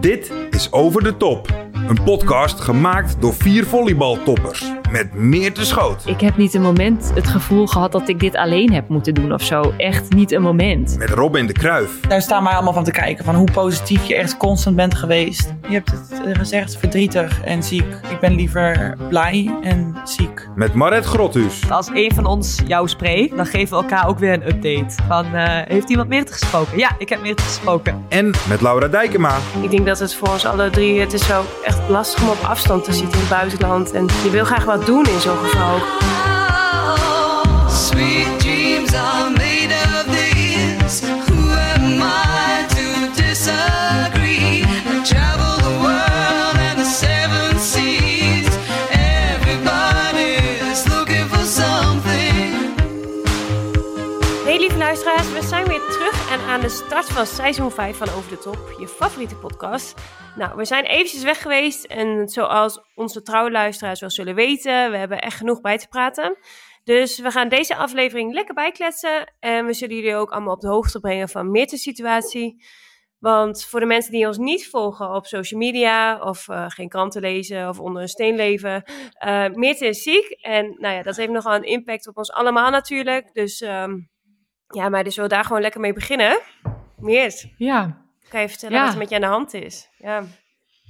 Dit is Over de Top. Een podcast gemaakt door vier volleybaltoppers. Met meer te schoot. Ik heb niet een moment het gevoel gehad dat ik dit alleen heb moeten doen of zo. Echt niet een moment. Met Robin de Kruif. Daar staan wij allemaal van te kijken. Van hoe positief je echt constant bent geweest. Je hebt het eh, gezegd, verdrietig en ziek. Ik ben liever blij en ziek. Met Maret Grothuus. Als een van ons jou spreekt, dan geven we elkaar ook weer een update. Van, eh, heeft iemand meer gesproken? Ja, ik heb meer gesproken. En met Laura Dijkema. Ik denk dat het voor ons alle drie, het is zo echt lastig om op afstand te zitten in het buitenland. En je wil graag wat doen in zo'n geval. De start van seizoen 5 van Over de Top, je favoriete podcast. Nou, we zijn eventjes weg geweest en zoals onze trouwe luisteraars wel zullen weten, we hebben echt genoeg bij te praten. Dus we gaan deze aflevering lekker bijkletsen en we zullen jullie ook allemaal op de hoogte brengen van Meertens situatie. Want voor de mensen die ons niet volgen op social media of eh, geen kranten lezen of onder een steen leven, eh Meerte is ziek en nou ja, dat heeft nogal een impact op ons allemaal natuurlijk. Dus ehm, ja, maar dus we daar gewoon lekker mee beginnen. Meert, Ja, kan je vertellen Ja. wat er met je aan de hand is? Ja.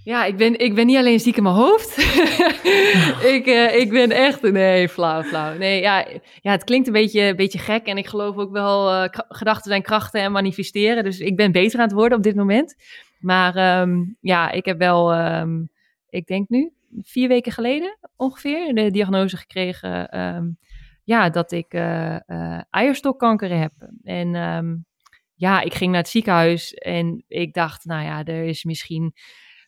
ja ik, ben, ik ben niet alleen ziek in mijn hoofd. ik, eh, ik ben echt... Nee, flauw, flauw. Nee, ja, ja het klinkt een beetje, een beetje gek. En ik geloof ook wel, k- gedachten zijn krachten en manifesteren. Dus ik ben beter aan het worden op dit moment. Maar ehm, ja, ik heb wel, ehm, ik denk nu, vier weken geleden ongeveer, de diagnose gekregen... ehm, ja, dat ik eh, eierstokkanker heb. En ehm, ja, ik ging naar het ziekenhuis en ik dacht, nou ja, er is misschien,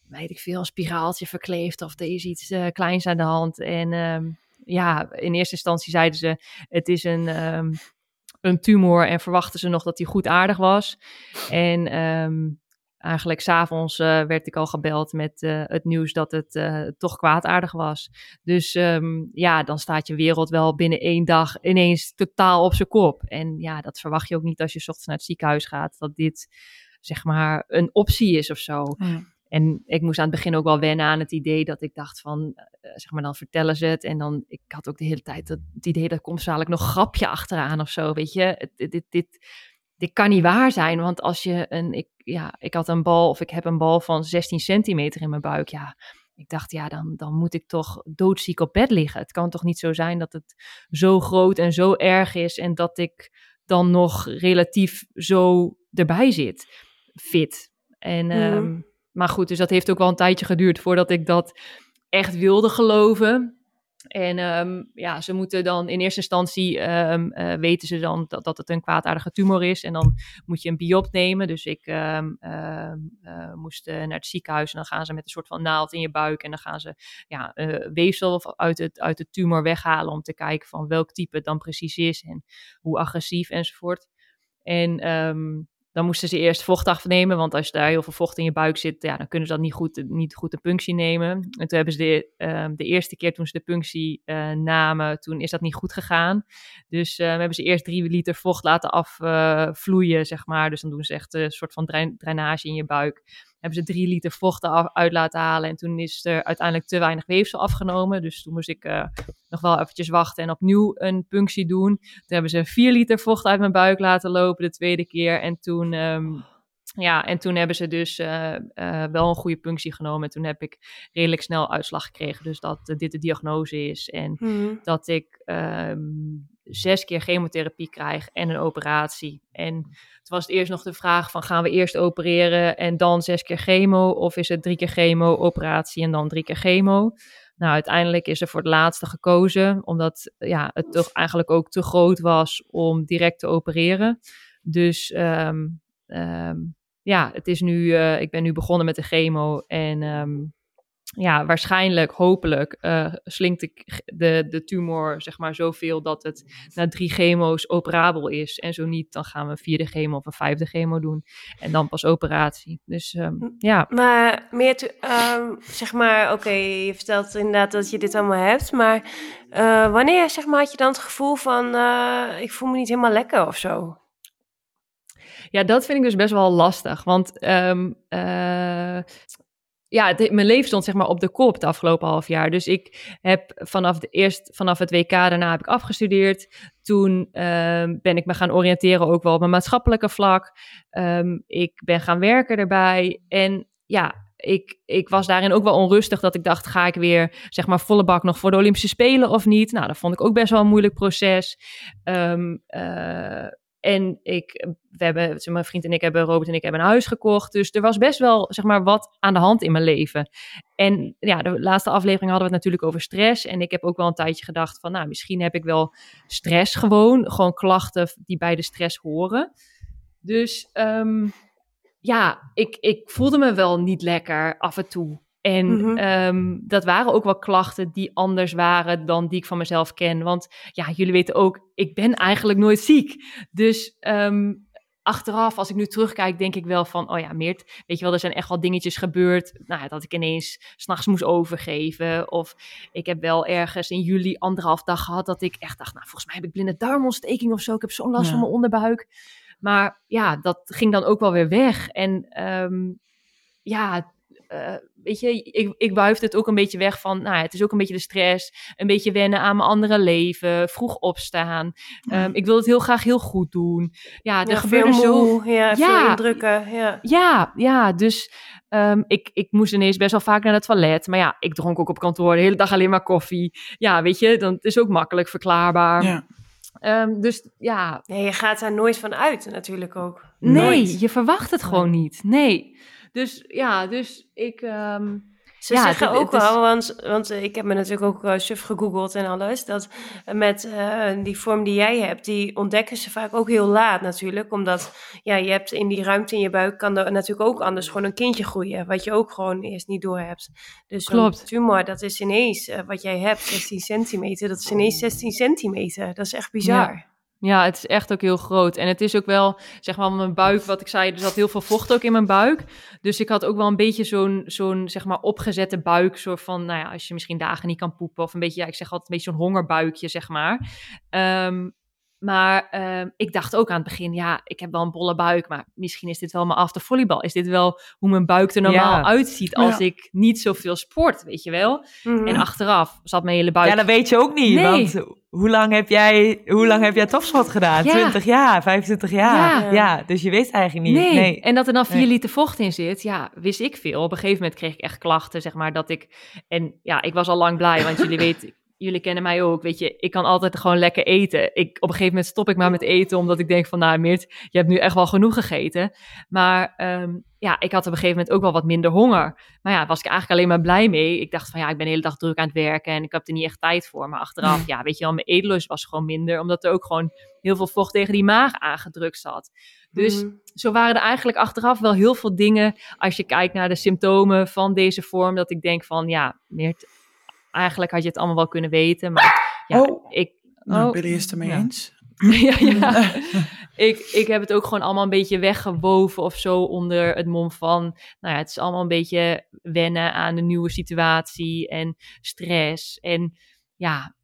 weet ik veel, een spiraaltje verkleefd of er is iets eh, kleins aan de hand. En ehm, ja, in eerste instantie zeiden ze, het is een, ehm, een tumor en verwachten ze nog dat die goed aardig was. En eigenlijk s'avonds eh werd ik al gebeld met eh, het nieuws dat het eh, toch kwaadaardig was. Dus ehm, ja, dan staat je wereld wel binnen één dag ineens totaal op zijn kop. En ja, dat verwacht je ook niet als je 's ochtends naar het ziekenhuis gaat, dat dit zeg maar een optie is of zo. En ik moest aan het begin ook wel wennen aan het idee dat ik dacht van, zeg maar dan vertellen ze het. En dan, ik had ook de hele tijd het, het idee dat komt dadelijk nog grapje achteraan of zo, weet je. Dit, dit, dit, dit kan niet waar zijn, want als je een, ik, ja, ik had een bal of ik heb een bal van 16 centimeter in mijn buik, ja. Ik dacht, ja, dan, dan moet ik toch doodziek op bed liggen. Het kan toch niet zo zijn dat het zo groot en zo erg is en dat ik dan nog relatief zo erbij zit, fit. En, Mhm. ehm, maar goed, dus dat heeft ook wel een tijdje geduurd voordat ik dat echt wilde geloven. En ehm, ja, ze moeten dan in eerste instantie eh, weten ze dan dat, dat het een kwaadaardige tumor is. En dan moet je een biop nemen. Dus ik ehm, eh, moest eh, naar het ziekenhuis en dan gaan ze met een soort van naald in je buik. En dan gaan ze ja, weefsel uit, het, uit de tumor weghalen om te kijken van welk type het dan precies is. En hoe agressief enzovoort. En dan moesten ze eerst vocht afnemen, want als daar heel veel vocht in je buik zit, ja, dan kunnen ze dat niet goed, niet goed de punctie nemen. En toen hebben ze de, ehm, de eerste keer toen ze de punctie eh, namen, toen is dat niet goed gegaan. Dus eh, hebben ze eerst drie liter vocht laten afvloeien, zeg maar. Dus dan doen ze echt een soort van drain- drainage in je buik. Hebben ze drie liter vocht eraf- uit laten halen en toen is er uiteindelijk te weinig weefsel afgenomen. Dus toen moest ik eh, nog wel eventjes wachten en opnieuw een punctie doen. Toen hebben ze vier liter vocht uit mijn buik laten lopen de tweede keer. En toen, ehm, ja, en toen hebben ze dus eh, eh, wel een goede punctie genomen. En toen heb ik redelijk snel uitslag gekregen. Dus dat eh, dit de diagnose is. En Mhm. dat ik ehm, zes keer chemotherapie krijg en een operatie. En toen was het eerst nog de vraag van gaan we eerst opereren en dan zes keer chemo? Of is het drie keer chemo, operatie en dan drie keer chemo? Nou, uiteindelijk is er voor het laatste gekozen, omdat ja, het toch eigenlijk ook te groot was om direct te opereren. Dus ehm, ja, het is nu, eh, ik ben nu begonnen met de chemo en ehm, ja, waarschijnlijk, hopelijk, eh, slinkt de, de, de tumor zeg maar zoveel dat het na drie chemo's operabel is. En zo niet, dan gaan we een vierde chemo of een vijfde chemo doen. En dan pas operatie. Dus ehm, ja, Maar meer, ehm, zeg maar, oké, je vertelt inderdaad dat je dit allemaal hebt, maar eh, wanneer, zeg maar, had je dan het gevoel van, eh, ik voel me niet helemaal lekker of zo? Ja, dat vind ik dus best wel lastig. Want ehm, eh, ja, mijn leven stond zeg maar op de kop het afgelopen half jaar. Dus ik heb vanaf, de eerst, vanaf het WK daarna heb ik afgestudeerd. Toen ehm, ben ik me gaan oriënteren ook wel op mijn maatschappelijke vlak. Ehm, ik ben gaan werken erbij. En ja, ik, ik was daarin ook wel onrustig dat ik dacht, ga ik weer zeg maar volle bak nog voor de Olympische Spelen of niet? Nou, dat vond ik ook best wel een moeilijk proces. Eh, en ik, we hebben, mijn vriend en ik hebben, Robert en ik hebben een huis gekocht. Dus er was best wel, zeg maar, wat aan de hand in mijn leven. En ja, de laatste aflevering hadden we het natuurlijk over stress. En ik heb ook wel een tijdje gedacht van, nou, misschien heb ik wel stress gewoon. Gewoon klachten die bij de stress horen. Dus ehm, ja, ik, ik voelde me wel niet lekker af en toe. En Mhm. ehm, dat waren ook wel klachten die anders waren dan die ik van mezelf ken. Want ja, jullie weten ook, ik ben eigenlijk nooit ziek. Dus ehm, achteraf, als ik nu terugkijk, denk ik wel van, oh ja, Meert, weet je wel, er zijn echt wel dingetjes gebeurd. Nou, ja, dat ik ineens s'nachts moest overgeven. Of ik heb wel ergens in juli anderhalf dag gehad dat ik echt dacht, nou, volgens mij heb ik blinde darmontsteking of zo. Ik heb zo'n last Ja. van mijn onderbuik. Maar ja, dat ging dan ook wel weer weg. En ehm, ja, eh, weet je, ik, ik het ook een beetje weg van, nou het is ook een beetje de stress, een beetje wennen aan mijn andere leven, vroeg opstaan. Ehm, ik wil het heel graag heel goed doen. Ja, er Ja, gebeurde zo... ja, veel indrukken, ja. Ja, ja, dus ehm, ik, ik moest ineens best wel vaak naar het toilet. Maar ja, ik dronk ook op kantoor de hele dag alleen maar koffie. Ja, weet je, dan is ook makkelijk verklaarbaar. Ja. Ehm, dus ja, Nee, je gaat daar nooit van uit natuurlijk ook. nee, Nooit. je verwacht het gewoon niet. Nee. Dus ja, dus ik... ehm, Ze Ja, zeggen het- ook het is- wel, want, want ik heb me natuurlijk ook uh, suf gegoogeld en alles, dat met eh, die vorm die jij hebt, die ontdekken ze vaak ook heel laat natuurlijk, omdat ja, je hebt in die ruimte in je buik kan er natuurlijk ook anders gewoon een kindje groeien, wat je ook gewoon eerst niet door hebt. Dus Klopt. tumor, dat is ineens, eh, wat jij hebt, 16 centimeter, dat is ineens 16 centimeter. Dat is echt bizar. Ja, het is echt ook heel groot. En het is ook wel, zeg maar, mijn buik, wat ik zei, er zat heel veel vocht ook in mijn buik. Dus ik had ook wel een beetje zo'n, zo'n zeg maar, opgezette buik. Soort van, nou ja, als je misschien dagen niet kan poepen. Of een beetje, ja, ik zeg altijd een beetje zo'n hongerbuikje, zeg maar. Ehm, maar ehm, ik dacht ook aan het begin, ja, ik heb wel een bolle buik. Maar misschien is dit wel mijn after volleybal. Is dit wel hoe mijn buik er normaal Ja. uitziet als Ja. ik niet zoveel sport, weet je wel? Mhm. En achteraf zat mijn hele buik... Ja, dat weet je ook niet. Nee. Want hoe lang heb jij, hoe lang heb jij topsport gedaan? Ja. 20 jaar, 25 jaar. Ja. Ja, dus je weet eigenlijk niet. Nee. Nee. en dat er dan 4 Nee. liter vocht in zit, ja, wist ik veel. Op een gegeven moment kreeg ik echt klachten, zeg maar, dat ik... En ja, ik was al lang blij, want jullie weten... Jullie kennen mij ook, weet je, ik kan altijd gewoon lekker eten. Ik, op een gegeven moment stop ik maar met eten, omdat ik denk van, nou Meert, je hebt nu echt wel genoeg gegeten. Maar ehm, ja, ik had op een gegeven moment ook wel wat minder honger. Maar ja, was ik eigenlijk alleen maar blij mee. Ik dacht van, ja, ik ben de hele dag druk aan het werken en ik heb er niet echt tijd voor. Maar achteraf, ja, weet je wel, mijn eetlust was gewoon minder, omdat er ook gewoon heel veel vocht tegen die maag aangedrukt zat. Dus Mhm. zo waren er eigenlijk achteraf wel heel veel dingen, als je kijkt naar de symptomen van deze vorm, dat ik denk van, ja, Meert, eigenlijk had je het allemaal wel kunnen weten, maar ja, Oh. ik... Nou, oh, Billy is het ermee ja. eens. ja, ja. ik, ik heb het ook gewoon allemaal een beetje weggewoven of zo onder het mom van, nou ja, het is allemaal een beetje wennen aan de nieuwe situatie en stress en ja,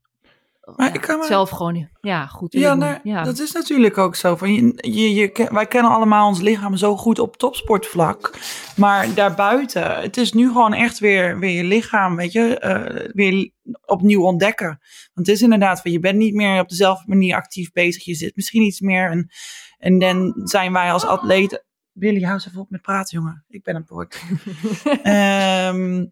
Maar ja, ik kan me- zelf gewoon ja, goed Ja, willen nou, ja. dat is natuurlijk ook zo. Van je, je, je, wij kennen allemaal ons lichaam zo goed op topsportvlak. Maar daarbuiten, het is nu gewoon echt weer, weer je lichaam, weet je, eh, weer opnieuw ontdekken. Want het is inderdaad, van, je bent niet meer op dezelfde manier actief bezig. Je zit misschien iets meer. En, en dan zijn wij als atleten... Billy, hou eens even op met praten, jongen. Ik ben een poort. Ehm,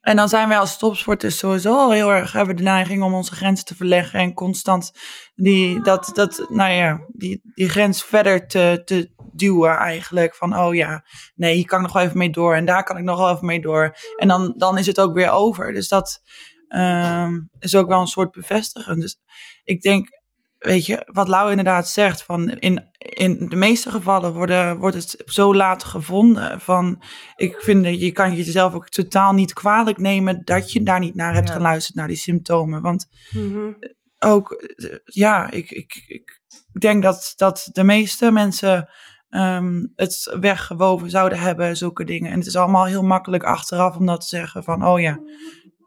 en dan zijn wij als topsporters sowieso al heel erg, hebben de neiging om onze grenzen te verleggen en constant die, dat, dat, nou ja, die, die grens verder te, te duwen eigenlijk. Van, oh ja, nee, hier kan ik nog wel even mee door en daar kan ik nog wel even mee door. En dan, dan is het ook weer over. Dus dat ehm, is ook wel een soort bevestiging. Dus ik denk, weet je, wat Lau inderdaad zegt, van in, in de meeste gevallen worden, wordt het zo laat gevonden. Van, ik vind dat je kan jezelf ook totaal niet kwalijk nemen dat je daar niet naar hebt Ja. geluisterd, naar die symptomen. Want Mhm. ook, ja, ik, ik, ik denk dat, dat de meeste mensen ehm, het weggewoven zouden hebben, zulke dingen. En het is allemaal heel makkelijk achteraf om dat te zeggen van, oh ja,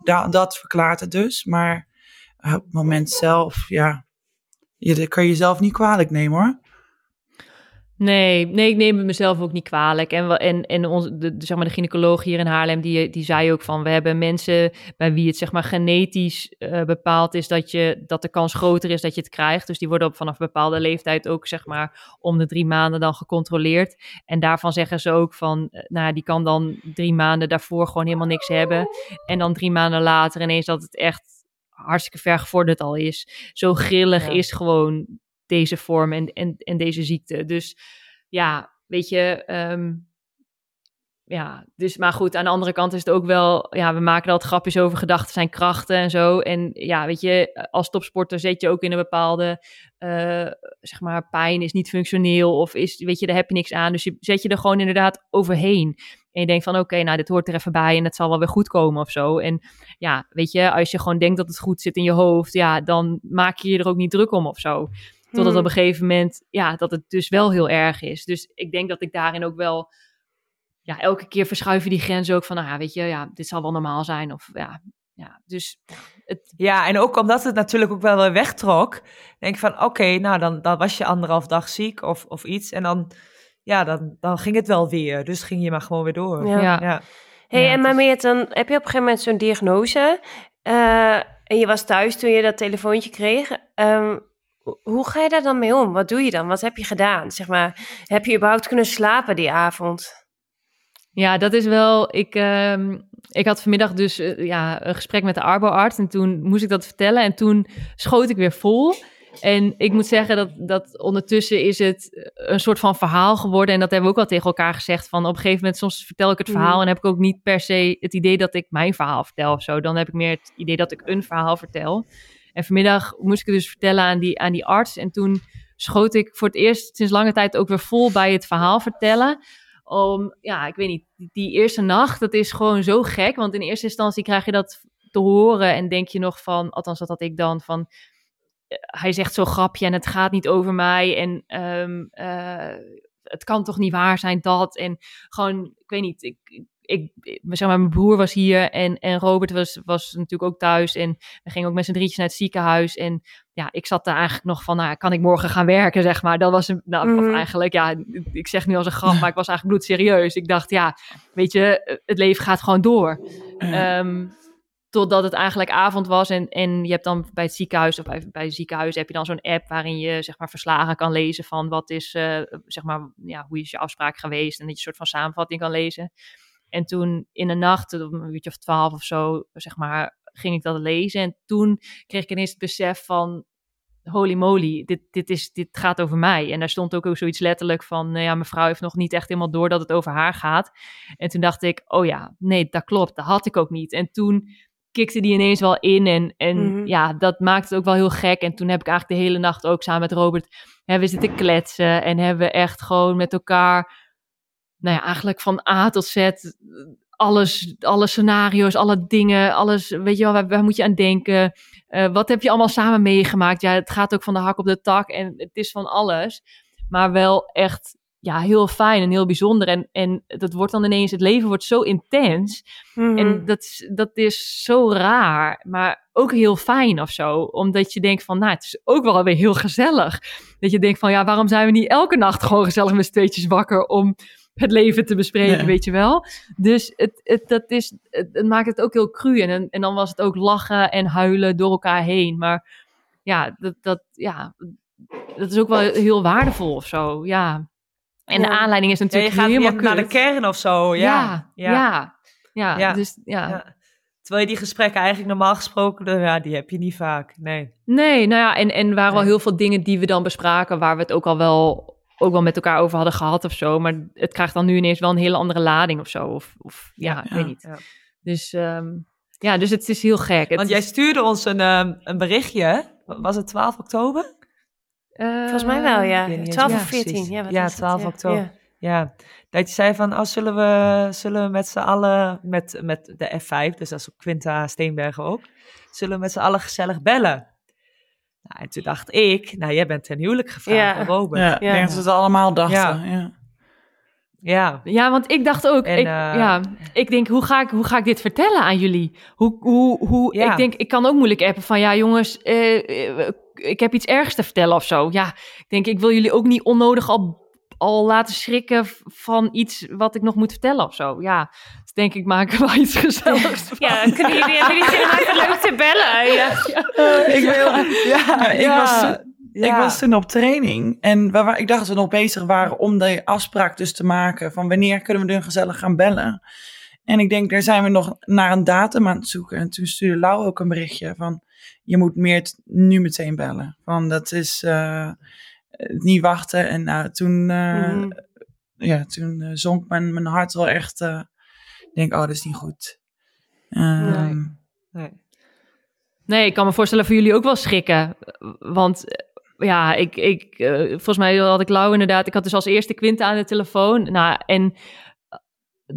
da, dat verklaart het dus. Maar op het moment zelf, ja, je, dat kan je jezelf niet kwalijk nemen hoor. Nee, nee, ik neem het mezelf ook niet kwalijk. En, en, en ons, de, zeg maar de gynaecoloog hier in Haarlem, die, die zei ook van... we hebben mensen bij wie het zeg maar genetisch eh, bepaald is... Dat, je, dat de kans groter is dat je het krijgt. Dus die worden op vanaf bepaalde leeftijd ook zeg maar... om de drie maanden dan gecontroleerd. En daarvan zeggen ze ook van... eh, nou, die kan dan drie maanden daarvoor gewoon helemaal niks hebben. En dan drie maanden later ineens dat het echt hartstikke ver gevorderd al is. Zo grillig Ja. is gewoon deze vorm en, en, en deze ziekte. Dus ja, weet je, ehm, ja, dus maar goed, aan de andere kant is het ook wel, ja, we maken altijd grapjes over, gedachten zijn krachten en zo. En ja, weet je, als topsporter zet je ook in een bepaalde, eh, zeg maar, pijn is niet functioneel of is, weet je, daar heb je niks aan. Dus je zet je er gewoon inderdaad overheen. En je denkt van, oké, nou, dit hoort er even bij en het zal wel weer goed komen of zo. En ja, weet je, als je gewoon denkt dat het goed zit in je hoofd, ja, dan maak je je er ook niet druk om of zo. Totdat Hmm. op een gegeven moment, ja, dat het dus wel heel erg is. Dus ik denk dat ik daarin ook wel, ja, elke keer verschuiven die grenzen ook van, nou ja, weet je, ja, dit zal wel normaal zijn. Of ja, ja dus ja, het, Ja, en ook omdat het natuurlijk ook wel weer wegtrok, denk ik van oké, nou dan, dan was je anderhalf dag ziek of, of iets. En dan, ja, dan, dan ging het wel weer. Dus ging je maar gewoon weer door. Ja. ja. Ja. hey, Ja, en maar Meert, dan heb je op een gegeven moment zo'n diagnose. eh, en je was thuis toen je dat telefoontje kreeg. Ehm, ho- hoe ga je daar dan mee om? Wat doe je dan? Wat heb je gedaan? Zeg maar, heb je überhaupt kunnen slapen die avond? Ja, dat is wel. Ik, ehm, ik had vanmiddag dus eh, ja, een gesprek met de arboarts. En toen moest ik dat vertellen. En toen schoot ik weer vol. En ik moet zeggen dat, dat ondertussen is het een soort van verhaal geworden. En dat hebben we ook al tegen elkaar gezegd. Van op een gegeven moment, soms vertel ik het verhaal. Mhm. En heb ik ook niet per se het idee dat ik mijn verhaal vertel of zo. Dan heb ik meer het idee dat ik een verhaal vertel. En vanmiddag moest ik het dus vertellen aan die, aan die arts. En toen schoot ik voor het eerst sinds lange tijd ook weer vol bij het verhaal vertellen om, ja, ik weet niet, die, eerste nacht, dat is gewoon zo gek. Want in eerste instantie krijg je dat te horen en denk je nog van, althans dat had ik dan, van hij zegt zo'n grapje en het gaat niet over mij en ehm, eh, het kan toch niet waar zijn dat. En gewoon, ik weet niet, ik, ik, zeg maar, mijn broer was hier en, en Robert was, was natuurlijk ook thuis en we gingen ook met z'n drietjes naar het ziekenhuis en ja, ik zat daar eigenlijk nog van, nou, kan ik morgen gaan werken, zeg maar. Dat was een, nou, Mhm. of eigenlijk, ja, ik zeg nu als een grap, maar ik was eigenlijk bloedserieus. Ik dacht, ja, weet je, het leven gaat gewoon door. Ehm, totdat het eigenlijk avond was en, en je hebt dan bij het ziekenhuis of bij, bij het ziekenhuis heb je dan zo'n app waarin je zeg maar verslagen kan lezen van wat is, eh, zeg maar, ja, hoe is je afspraak geweest en dat je een soort van samenvatting kan lezen. En toen in de nacht, een uurtje of twaalf of zo, zeg maar, ging ik dat lezen. En toen kreeg ik ineens het besef van, holy moly, dit, dit, is, dit gaat over mij. En daar stond ook, ook zoiets letterlijk van, nou ja, mevrouw heeft nog niet echt helemaal door dat het over haar gaat. En toen dacht ik, oh ja, nee, dat klopt, dat had ik ook niet. En toen kikte die ineens wel in en, en Mhm. ja, dat maakte het ook wel heel gek. En toen heb ik eigenlijk de hele nacht ook samen met Robert, hebben we zitten kletsen en hebben we echt gewoon met elkaar, nou ja, eigenlijk van A tot Z alles, alle scenario's, alle dingen, alles, weet je wel, waar, waar moet je aan denken? Eh, wat heb je allemaal samen meegemaakt? Ja, het gaat ook van de hak op de tak en het is van alles. Maar wel echt, ja, heel fijn en heel bijzonder. En, en dat wordt dan ineens, het leven wordt zo intens. En dat, is- dat is zo raar, maar ook heel fijn of zo. Omdat je denkt van, nou, het is ook wel weer heel gezellig. Dat je denkt van, ja, waarom zijn we niet elke nacht gewoon gezellig met z'n tweetjes wakker om het leven te bespreken, weet je wel? Dus het, het, dat is, het, het maakt het ook heel cru. En, en dan was het ook lachen en huilen door elkaar heen. Maar ja, dat, dat, ja, dat is ook wel heel waardevol of zo, ja. En de aanleiding is Ja, je natuurlijk gaat helemaal naar de kern of zo. Ja, ja, ja, ja, Ja. dus ja. Terwijl je die gesprekken eigenlijk normaal gesproken, ja, die heb je niet vaak. Nee. Nee, nou ja, en, en er waren wel Nee. heel veel dingen die we dan bespraken, waar we het ook al wel, ook wel met elkaar over hadden gehad of zo. Maar het krijgt dan nu ineens wel een hele andere lading of zo. Of, of ja, ik weet niet. Dus ja, ja, dus het is heel gek. Het Want jij is- stuurde ons een, ehm, een berichtje. Was het 12 oktober? Volgens mij wel, ja. niet eens 12 of precies. 14. Ja, Ja, is het? 12 oktober. Ja. Ja, dat je zei van, oh, zullen we, zullen we met z'n allen, met, met de F5, dus dat is ook Quinta Steenbergen ook, zullen we met z'n allen gezellig bellen? Nou, en toen dacht ik, nou, jij bent ten huwelijk gevraagd Ja. Robert. Ja, ik denk dat het allemaal dachten. Ja. Ja. Ja. Ja, want ik dacht ook, En, ik, eh, ja, ik denk, hoe ga ik, hoe ga ik dit vertellen aan jullie? Hoe, hoe, hoe, Ja. Ik denk, ik kan ook moeilijk appen van, ja jongens, eh, eh, ik heb iets ergs te vertellen of zo. Ja, ik denk, ik wil jullie ook niet onnodig al, al laten schrikken van iets wat ik nog moet vertellen of zo. Ja, dus denk ik, maken we wel iets gezelligs van. Ja, kunnen jullie, hebben jullie zin om even leuk te bellen? Ja. Ik, wil, ja, ik, Ja. was, ik was toen op training. En we, wa- ik dacht dat we nog bezig waren om de afspraak dus te maken. Van wanneer kunnen we dan gezellig gaan bellen. En ik denk, daar zijn we nog naar een datum aan het zoeken. En toen stuurde Lau ook een berichtje van... Je moet meer t- nu meteen bellen. Van dat is eh, niet wachten. En nou, toen, eh, Mhm. ja, toen eh, zonk mijn, mijn hart wel echt... ik denk, oh, dat is niet goed. Ehm, Nee. Nee, ik kan me voorstellen voor jullie ook wel schrikken. Want ja, ik, ik, volgens mij had ik Lau inderdaad. Ik had dus als eerste Quinta aan de telefoon. Nou, en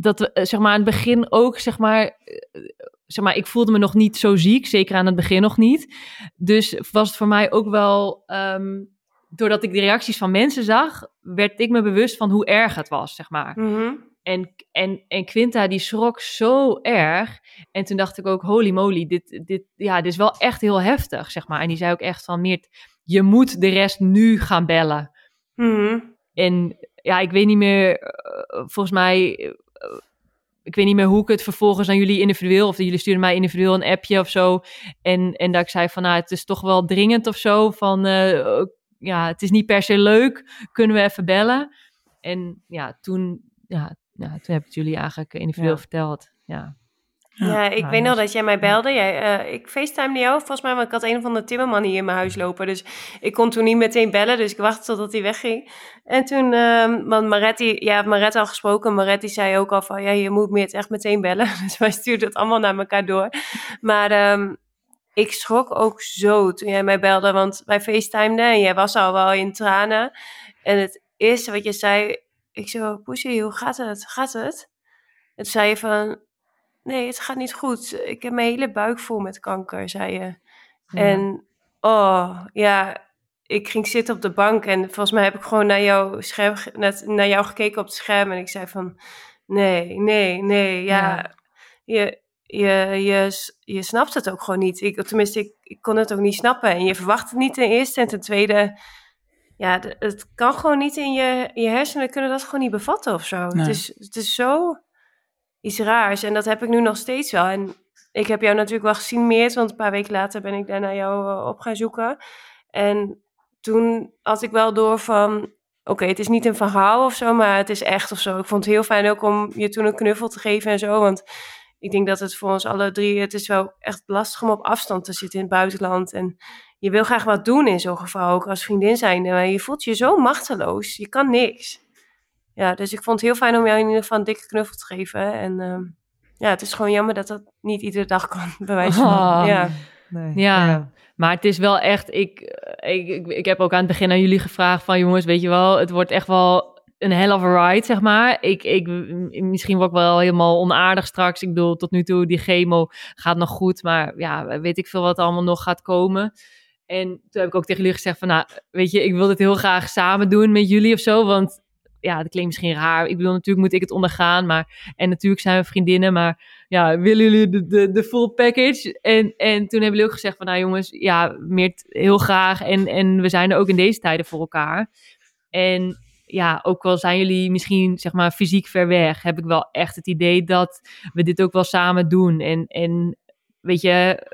dat we, eh, zeg maar, aan het begin ook, zeg maar, eh, zeg maar, ik voelde me nog niet zo ziek. Zeker aan het begin nog niet. Dus was het voor mij ook wel, ehm, doordat ik de reacties van mensen zag, werd ik me bewust van hoe erg het was, zeg maar. Mhm. En, en, en Quinta die schrok zo erg. En toen dacht ik ook, holy moly, dit, dit, ja, dit is wel echt heel heftig, zeg maar. En die zei ook echt van, Meert, je moet de rest nu gaan bellen. Mhm. En ja, ik weet niet meer, eh, volgens mij, ik weet niet meer hoe ik het vervolgens aan jullie individueel, of jullie stuurden mij individueel een appje of zo. En, en dat ik zei van, nou, het is toch wel dringend of zo. Van, eh, ja, het is niet per se leuk, kunnen we even bellen? En ja, toen, ja, ja, toen heb ik het jullie eigenlijk individueel Ja. verteld. Ja. Ja, ik nou, weet nog dat jij mij belde. Jij, eh, ik facetimede jou volgens mij, want ik had een of andere timmerman hier in mijn huis lopen. Dus ik kon toen niet meteen bellen, dus ik wachtte totdat hij wegging. En toen, ehm want Maretti, ja, Maretti al gesproken. Maretti zei ook al van, ja, je moet me het echt meteen bellen. Dus wij stuurden het allemaal naar elkaar door. Maar ehm, ik schrok ook zo toen jij mij belde, want wij facetimeden en jij was al wel in tranen. En het eerste wat je zei, ik zo, Poesie, hoe gaat het? Gaat het? En toen zei je van, nee, het gaat niet goed. Ik heb mijn hele buik vol met kanker, zei je. En, oh, ja, ik ging zitten op de bank en volgens mij heb ik gewoon naar, jouw scherm, net, naar jou gekeken op het scherm en ik zei van, nee, nee, nee, ja, Ja. Je, je, je, je snapt het ook gewoon niet. Ik, tenminste, ik, ik kon het ook niet snappen en je verwacht het niet ten eerste en ten tweede... Ja, het kan gewoon niet in je, je hersenen kunnen dat gewoon niet bevatten of zo. Nee. Het, is, het is zo iets raars. En dat heb ik nu nog steeds wel. En ik heb jou natuurlijk wel gezien, Meert, want een paar weken later ben ik daar naar jou eh, op gaan zoeken. En toen had ik wel door van, oké, het is niet een verhaal of zo, maar het is echt of zo. Ik vond het heel fijn ook om je toen een knuffel te geven en zo, want ik denk dat het voor ons alle drie, het is wel echt lastig om op afstand te zitten in het buitenland. En je wil graag wat doen in zo'n geval, ook als vriendin zijnde, maar je voelt je zo machteloos. Je kan niks. Ja, dus ik vond het heel fijn om jou in ieder geval een dikke knuffel te geven. En ehm, ja, het is gewoon jammer dat dat niet iedere dag kan, bij wijze van. Oh. Ja. Nee. Ja. Maar het is wel echt, ik, ik, ik, ik heb ook aan het begin aan jullie gevraagd van jongens, weet je wel, het wordt echt wel een hell of a ride, zeg maar. Ik, ik, misschien word ik wel helemaal onaardig straks. Ik bedoel, tot nu toe, die chemo gaat nog goed, maar ja, weet ik veel wat allemaal nog gaat komen. En toen heb ik ook tegen jullie gezegd van, nou, weet je, ik wil dit heel graag samen doen met jullie of zo, want ja, dat klinkt misschien raar. Ik bedoel, natuurlijk moet ik het ondergaan, maar en natuurlijk zijn we vriendinnen, maar ja, willen jullie de, de, de full package? En, en toen hebben jullie ook gezegd van, nou jongens, ja, Meert, heel graag. En, en we zijn er ook in deze tijden voor elkaar. En ja, ook al zijn jullie misschien, zeg maar, fysiek ver weg, heb ik wel echt het idee dat we dit ook wel samen doen. En, en weet je,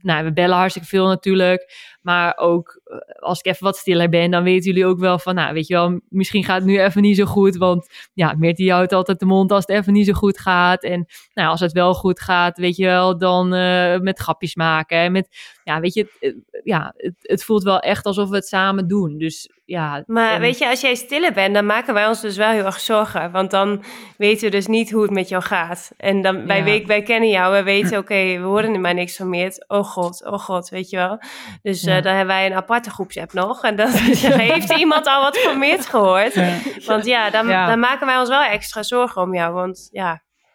nou, we bellen hartstikke veel natuurlijk. Maar ook eh, als ik even wat stiller ben, dan weten jullie ook wel van, nou, weet je wel, misschien gaat het nu even niet zo goed. Want ja, Meert die houdt altijd de mond als het even niet zo goed gaat. En nou, als het wel goed gaat, weet je wel, dan eh, met grapjes maken. En met, ja, weet je, het, het- ja, het, het voelt wel echt alsof we het samen doen. Dus ja. Maar en- weet je, als jij stiller bent, dan maken wij ons dus wel heel erg zorgen. Want dan weten we dus niet hoe het met jou gaat. En dan, wij, Ja. wij kennen jou, we weten, oké, we horen er maar niks van meer. Oh god, oh god, weet je wel. Dus eh, Ja. dan hebben wij een apart aparte groepsapp nog. En dan heeft iemand al wat van Meert gehoord. Want ja dan, Ja. dan maken wij ons wel extra zorgen om jou. Want ja,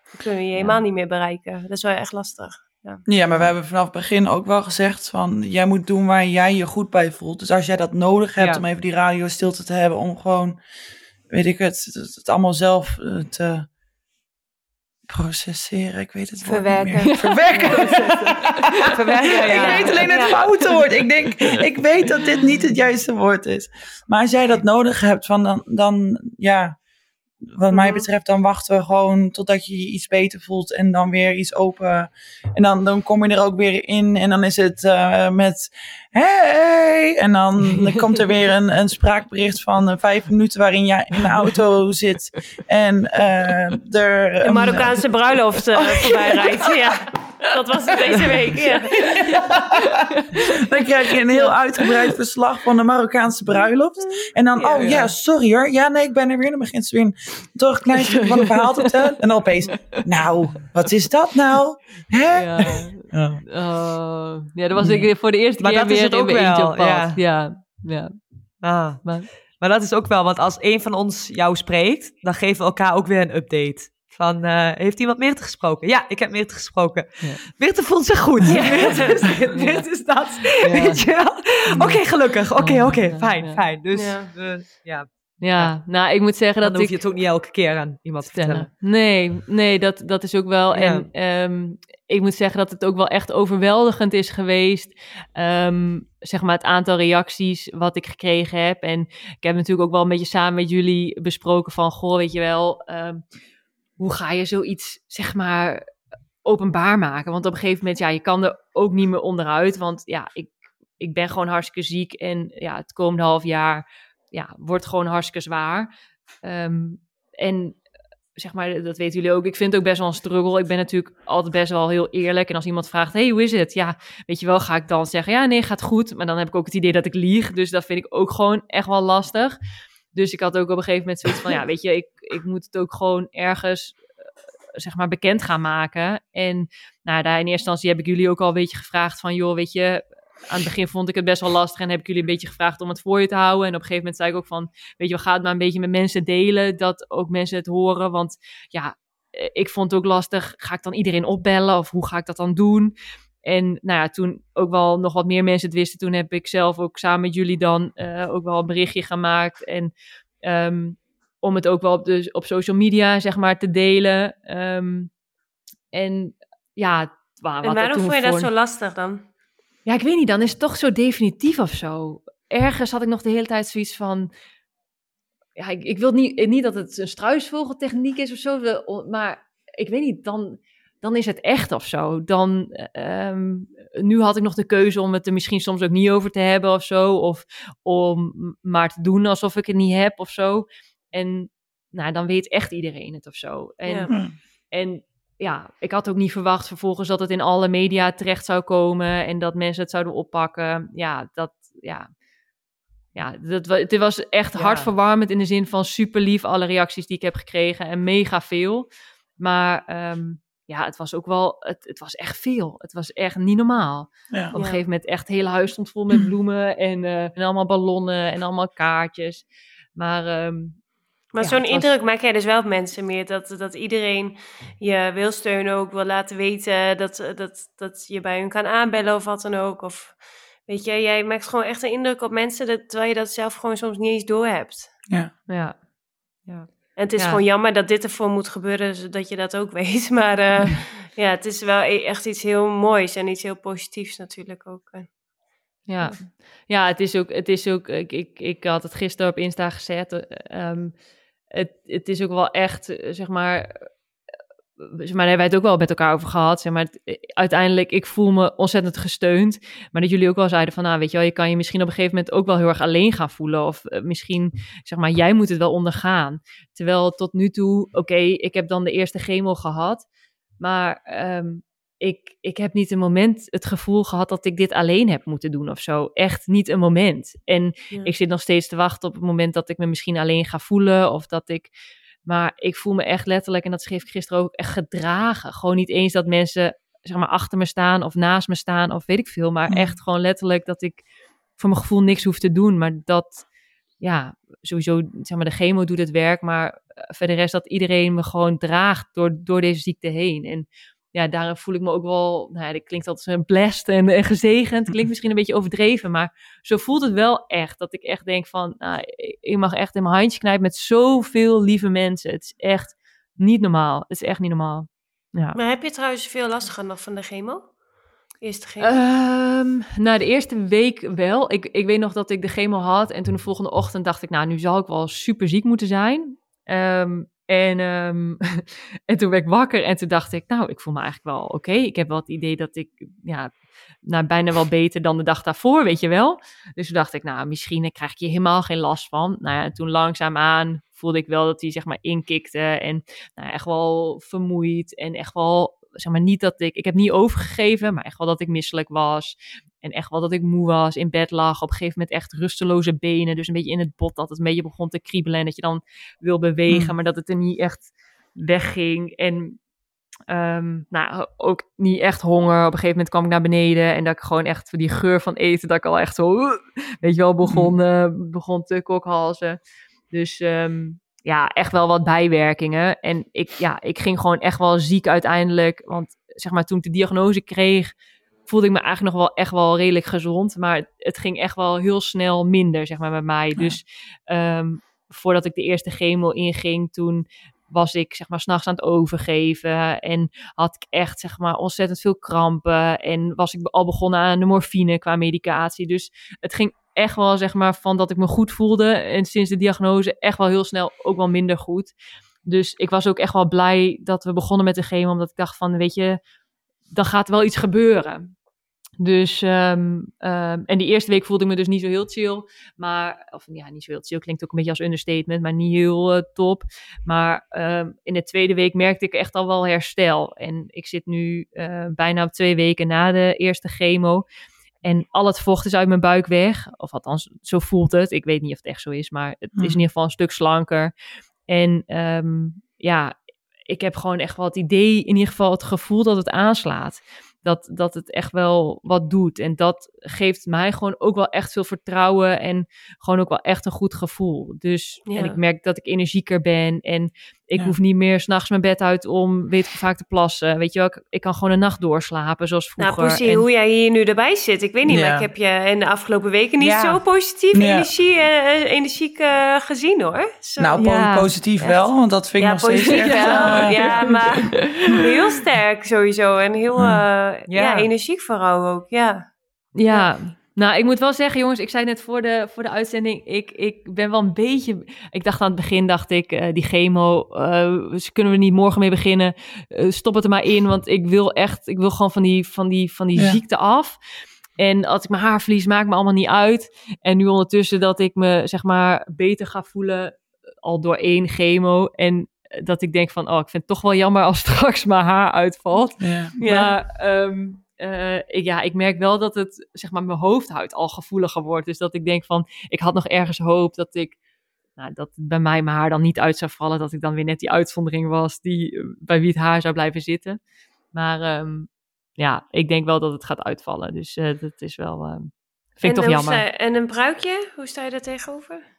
dan kunnen we je helemaal niet meer bereiken. Dat is wel echt lastig. Ja, maar we hebben vanaf het begin ook wel gezegd van... jij moet doen waar jij je goed bij voelt. Dus als jij dat nodig hebt Ja. om even die radio stilte te hebben... om gewoon, weet ik het, het, het allemaal zelf eh, te processeren. Ik weet het woord niet Verwerken. meer. Verwerken. Verwerken, ja. Ik weet alleen het Ja. foute woord. Ik denk, ik weet dat dit niet het juiste woord is. Maar als jij dat nodig hebt, van dan, dan ja... Wat mij Mhm. betreft, dan wachten we gewoon totdat je je iets beter voelt en dan weer iets open. En dan, dan kom je er ook weer in en dan is het eh, met hey! En dan, dan komt er weer een, een spraakbericht van eh, vijf minuten waarin jij in de auto zit en eh, er... De een- Marokkaanse bruiloft eh, voorbij rijdt. Ja, dat was het deze week. Ja. Dan krijg je een heel uitgebreid verslag van de Marokkaanse bruiloft. En dan, Ja, oh ja, ja. sorry hoor. Ja, nee, ik ben er weer. Dan begint ze weer een, toch een klein stukje van een verhaal te vertellen. En dan opeens, nou, wat is dat nou? Hè? Ja. Oh, ja, dat was ik voor de eerste Maar keer dat is weer het in ook mijn eentje wel, op pad. ja. Ja, ja. Ah. Maar, Maar dat is ook wel, want als een van ons jou spreekt, dan geven we elkaar ook weer een update. Van, eh, heeft iemand Meerte gesproken? Ja, ik heb Meerte gesproken. Ja. Meerte voelt zich goed. Meerte is dit, Meerte is dat. Weet je wel? Oké, gelukkig. Oké, oké, ja, fijn, ja. fijn. Dus Ja. eh, ja, ja, nou, ik moet zeggen dan dat hoef ik... je het ook niet elke keer aan iemand te vertellen. Nee, nee, dat, dat is ook wel. Ja. En ehm, ik moet zeggen dat het ook wel echt overweldigend is geweest. Ehm, zeg maar het aantal reacties wat ik gekregen heb. En ik heb natuurlijk ook wel een beetje samen met jullie besproken van, goh, weet je wel, ehm, hoe ga je zoiets, zeg maar, openbaar maken? Want op een gegeven moment, ja, je kan er ook niet meer onderuit. Want ja, ik, ik ben gewoon hartstikke ziek. En ja, het komende half jaar ja, wordt gewoon hartstikke zwaar. Ehm, en zeg maar, dat weten jullie ook. Ik vind het ook best wel een struggle. Ik ben natuurlijk altijd best wel heel eerlijk. En als iemand vraagt, hey, hoe is het? Ja, weet je wel, ga ik dan zeggen, ja, nee, gaat goed. Maar dan heb ik ook het idee dat ik lieg. Dus dat vind ik ook gewoon echt wel lastig. Dus ik had ook op een gegeven moment zoiets van, ja, weet je, ik, ik moet het ook gewoon ergens, eh, zeg maar, bekend gaan maken. En nou, daar in eerste instantie heb ik jullie ook al een beetje gevraagd van, joh, weet je, aan het begin vond ik het best wel lastig en heb ik jullie een beetje gevraagd om het voor je te houden. En op een gegeven moment zei ik ook van, weet je, we gaan het maar een beetje met mensen delen, dat ook mensen het horen. Want ja, eh, ik vond het ook lastig, ga ik dan iedereen opbellen of hoe ga ik dat dan doen? En nou ja, toen ook wel nog wat meer mensen het wisten, toen heb ik zelf ook samen met jullie dan eh, ook wel een berichtje gemaakt. En ehm, om het ook wel op, de, op social media, zeg maar, te delen. Ehm, en ja, En waarom vond je dat voor- zo lastig dan? ja, ik weet niet, dan is het toch zo definitief of zo. Ergens had ik nog de hele tijd zoiets van... Ja, ik, ik wil niet, niet dat het een struisvogeltechniek is of zo, maar ik weet niet, dan, dan is het echt of zo. Dan, eh, ehm, nu had ik nog de keuze om het er misschien soms ook niet over te hebben of zo, of om maar te doen alsof ik het niet heb of zo. En nou, dan weet echt iedereen het of zo. En Ja. en ja, ik had ook niet verwacht vervolgens dat het in alle media terecht zou komen en dat mensen het zouden oppakken. Ja, dat, ja. Ja, dat, het was echt Ja. hartverwarmend in de zin van super lief alle reacties die ik heb gekregen en mega veel. Maar ehm, ja, het was ook wel, het, het was echt veel. Het was echt niet normaal. Ja. Op een gegeven moment echt het hele huis stond vol met bloemen en, eh, en allemaal ballonnen en allemaal kaartjes. Maar ehm, Maar Ja, zo'n was- indruk maak jij dus wel op mensen meer. Dat, dat iedereen je wil steunen, ook wil laten weten. Dat, dat, dat je bij hun kan aanbellen of wat dan ook. Of weet je, jij maakt gewoon echt een indruk op mensen. Dat, terwijl je dat zelf gewoon soms niet eens door hebt. Ja. ja, En het is Ja. gewoon jammer dat dit ervoor moet gebeuren, zodat je dat ook weet. Maar eh, ja, het is wel e- echt iets heel moois en iets heel positiefs natuurlijk ook. eh. Ja, ja het is ook, het is ook ik, ik, ik had het gisteren op Insta gezet. eh, ehm, het, het is ook wel echt, zeg maar, zeg maar, daar hebben wij het ook wel met elkaar over gehad. Zeg maar, het- uiteindelijk, ik voel me ontzettend gesteund. Maar dat jullie ook wel zeiden van, nou, weet je wel, je kan je misschien op een gegeven moment ook wel heel erg alleen gaan voelen. Of eh, misschien, zeg maar, jij moet het wel ondergaan. Terwijl tot nu toe, oké, ik heb dan de eerste chemo gehad. Maar ehm, ik, ik heb niet een moment het gevoel gehad dat ik dit alleen heb moeten doen of zo. Echt niet een moment. En Ja. ik zit nog steeds te wachten op het moment dat ik me misschien alleen ga voelen. Of dat ik. Maar ik voel me echt letterlijk, en dat schreef ik gisteren ook, echt gedragen. Gewoon niet eens dat mensen zeg maar achter me staan of naast me staan of weet ik veel. Maar Hmm. echt gewoon letterlijk dat ik voor mijn gevoel niks hoef te doen. Maar dat, ja, sowieso, zeg maar, de chemo doet het werk. Maar eh, verder rest dat iedereen me gewoon draagt door, door deze ziekte heen. En ja, daarin voel ik me ook wel, nou ja, dat klinkt altijd een blessed en, en gezegend. Klinkt misschien een beetje overdreven, maar zo voelt het wel echt. Dat ik echt denk van, nou, ik mag echt in mijn handje knijpen met zoveel lieve mensen. Het is echt niet normaal. Het is echt niet normaal. Ja. Maar heb je trouwens veel last gehad nog van de chemo? Eerste chemo? Nou, de eerste week wel. Ik, ik weet nog dat ik de chemo had. En toen de volgende ochtend dacht ik, nou, nu zal ik wel super ziek moeten zijn. Ehm, en, ehm, en toen werd ik wakker en toen dacht ik, nou, ik voel me eigenlijk wel oké. Ik heb wel het idee dat ik, ja, nou, bijna wel beter dan de dag daarvoor, weet je wel. Dus toen dacht ik, nou, misschien krijg ik hier helemaal geen last van. Nou ja, toen langzaamaan voelde ik wel dat hij, zeg maar, inkikte. En nou, echt wel vermoeid en echt wel zeg maar niet dat ik, ik heb niet overgegeven, maar echt wel dat ik misselijk was. En echt wel dat ik moe was, in bed lag, op een gegeven moment echt rusteloze benen. Dus een beetje in het bot dat het een beetje begon te kriebelen en dat je dan wil bewegen, Hmm. maar dat het er niet echt wegging. En ehm, nou, ook niet echt honger. Op een gegeven moment kwam ik naar beneden en dat ik gewoon echt die geur van eten, dat ik al echt zo, weet je wel, begon, eh, begon te kokhalzen. Dus ehm, ja, echt wel wat bijwerkingen. En ik, ja, ik ging gewoon echt wel ziek uiteindelijk. Want zeg maar, toen ik de diagnose kreeg, voelde ik me eigenlijk nog wel echt wel redelijk gezond. Maar het ging echt wel heel snel minder, zeg maar, bij mij. Dus ehm, voordat ik de eerste chemo inging, toen was ik zeg maar s'nachts aan het overgeven en had ik echt zeg maar ontzettend veel krampen en was ik al begonnen aan de morfine qua medicatie. Dus het ging echt wel zeg maar van dat ik me goed voelde en sinds de diagnose echt wel heel snel ook wel minder goed. Dus ik was ook echt wel blij dat we begonnen met de chemo, omdat ik dacht van weet je, dan gaat wel iets gebeuren. Dus, ehm, ehm, en die eerste week voelde ik me dus niet zo heel chill. Maar, of ja, niet zo heel chill, klinkt ook een beetje als understatement, maar niet heel eh, top. Maar ehm, in de tweede week merkte ik echt al wel herstel. En ik zit nu eh, bijna twee weken na de eerste chemo. En al het vocht is uit mijn buik weg. Of althans, zo voelt het. Ik weet niet of het echt zo is, maar het is in Mhm. ieder geval een stuk slanker. En ehm, ja, ik heb gewoon echt wel het idee, in ieder geval het gevoel dat het aanslaat. Dat, dat het echt wel wat doet. En dat geeft mij gewoon ook wel echt veel vertrouwen. En gewoon ook wel echt een goed gevoel. Dus Ja. en ik merk dat ik energieker ben. En ik Ja. hoef niet meer s'nachts mijn bed uit om weet ik vaak te plassen. Weet je wel, ik, ik kan gewoon een nacht doorslapen zoals Nou, vroeger. precies, En- hoe jij hier nu erbij zit. Ik weet niet, Ja. maar ik heb je in de afgelopen weken niet Ja. zo positief, Ja. energie, eh, eh, energiek eh, gezien hoor. Zo. Nou, po- Ja, positief echt. wel, want dat vind ik ja, nog steeds positief echt... wel. Ja, maar heel sterk sowieso. En heel eh, ja. Ja. energiek vooral ook, ja. Ja, nou, ik moet wel zeggen, jongens, ik zei net voor de, voor de uitzending, ik, ik ben wel een beetje... Ik dacht aan het begin, dacht ik, eh, die chemo, dus kunnen we niet morgen mee beginnen? Eh, stop het er maar in, want ik wil echt, ik wil gewoon van die, van die, van die Ja. ziekte af. En als ik mijn haar verlies, maakt me allemaal niet uit. En nu ondertussen dat ik me, zeg maar, beter ga voelen, al door één chemo. En dat ik denk van, oh, ik vind het toch wel jammer als straks mijn haar uitvalt. ja. Maar ehm, eh, ik, ja, ik merk wel dat het, zeg maar, mijn hoofdhuid al gevoeliger wordt. Dus dat ik denk van, ik had nog ergens hoop dat ik, nou, dat bij mij mijn haar dan niet uit zou vallen. Dat ik dan weer net die uitzondering was die, eh, bij wie het haar zou blijven zitten. Maar ehm, ja, ik denk wel dat het gaat uitvallen. Dus eh, dat is wel, ehm, vind ik toch jammer. en een bruikje, hoe sta je daar tegenover?